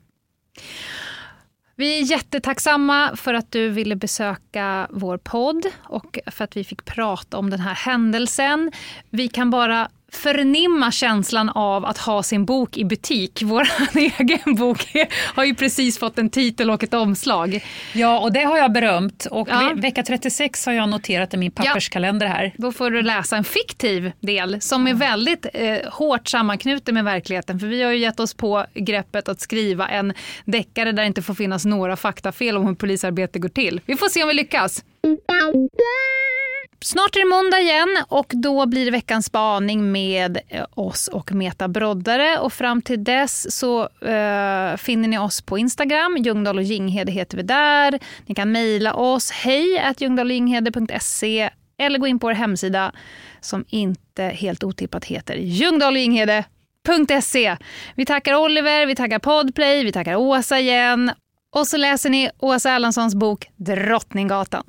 Vi är jättetacksamma för att du ville besöka vår podd och för att vi fick prata om den här händelsen. Vi kan bara förnimma känslan av att ha sin bok i butik. [laughs] Vår egen bok har ju precis fått en titel och ett omslag. Ja, och det har jag berömt. Och ja. vecka 36 har jag noterat i min papperskalender här. Då får du läsa en fiktiv del som är väldigt eh, hårt sammanknuten med verkligheten. För vi har ju gett oss på greppet att skriva en deckare där det inte får finnas några faktafel om hur polisarbete går till. Vi får se om vi lyckas. Snart är det måndag igen och då blir det veckans spaning med eh, oss och Meta Broddare. Och fram till dess så uh, finner ni oss på Instagram. Ljungdahl och Ginghede heter vi där. Ni kan mejla oss. Hej att ljungdahloginghede.se eller gå in på vår hemsida som inte helt otippat heter ljungdahloginghede.se. Vi tackar Oliver, vi tackar Podplay, vi tackar Åsa igen. Och så läser ni Åsa Erlandssons bok Drottninggatan.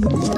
Ett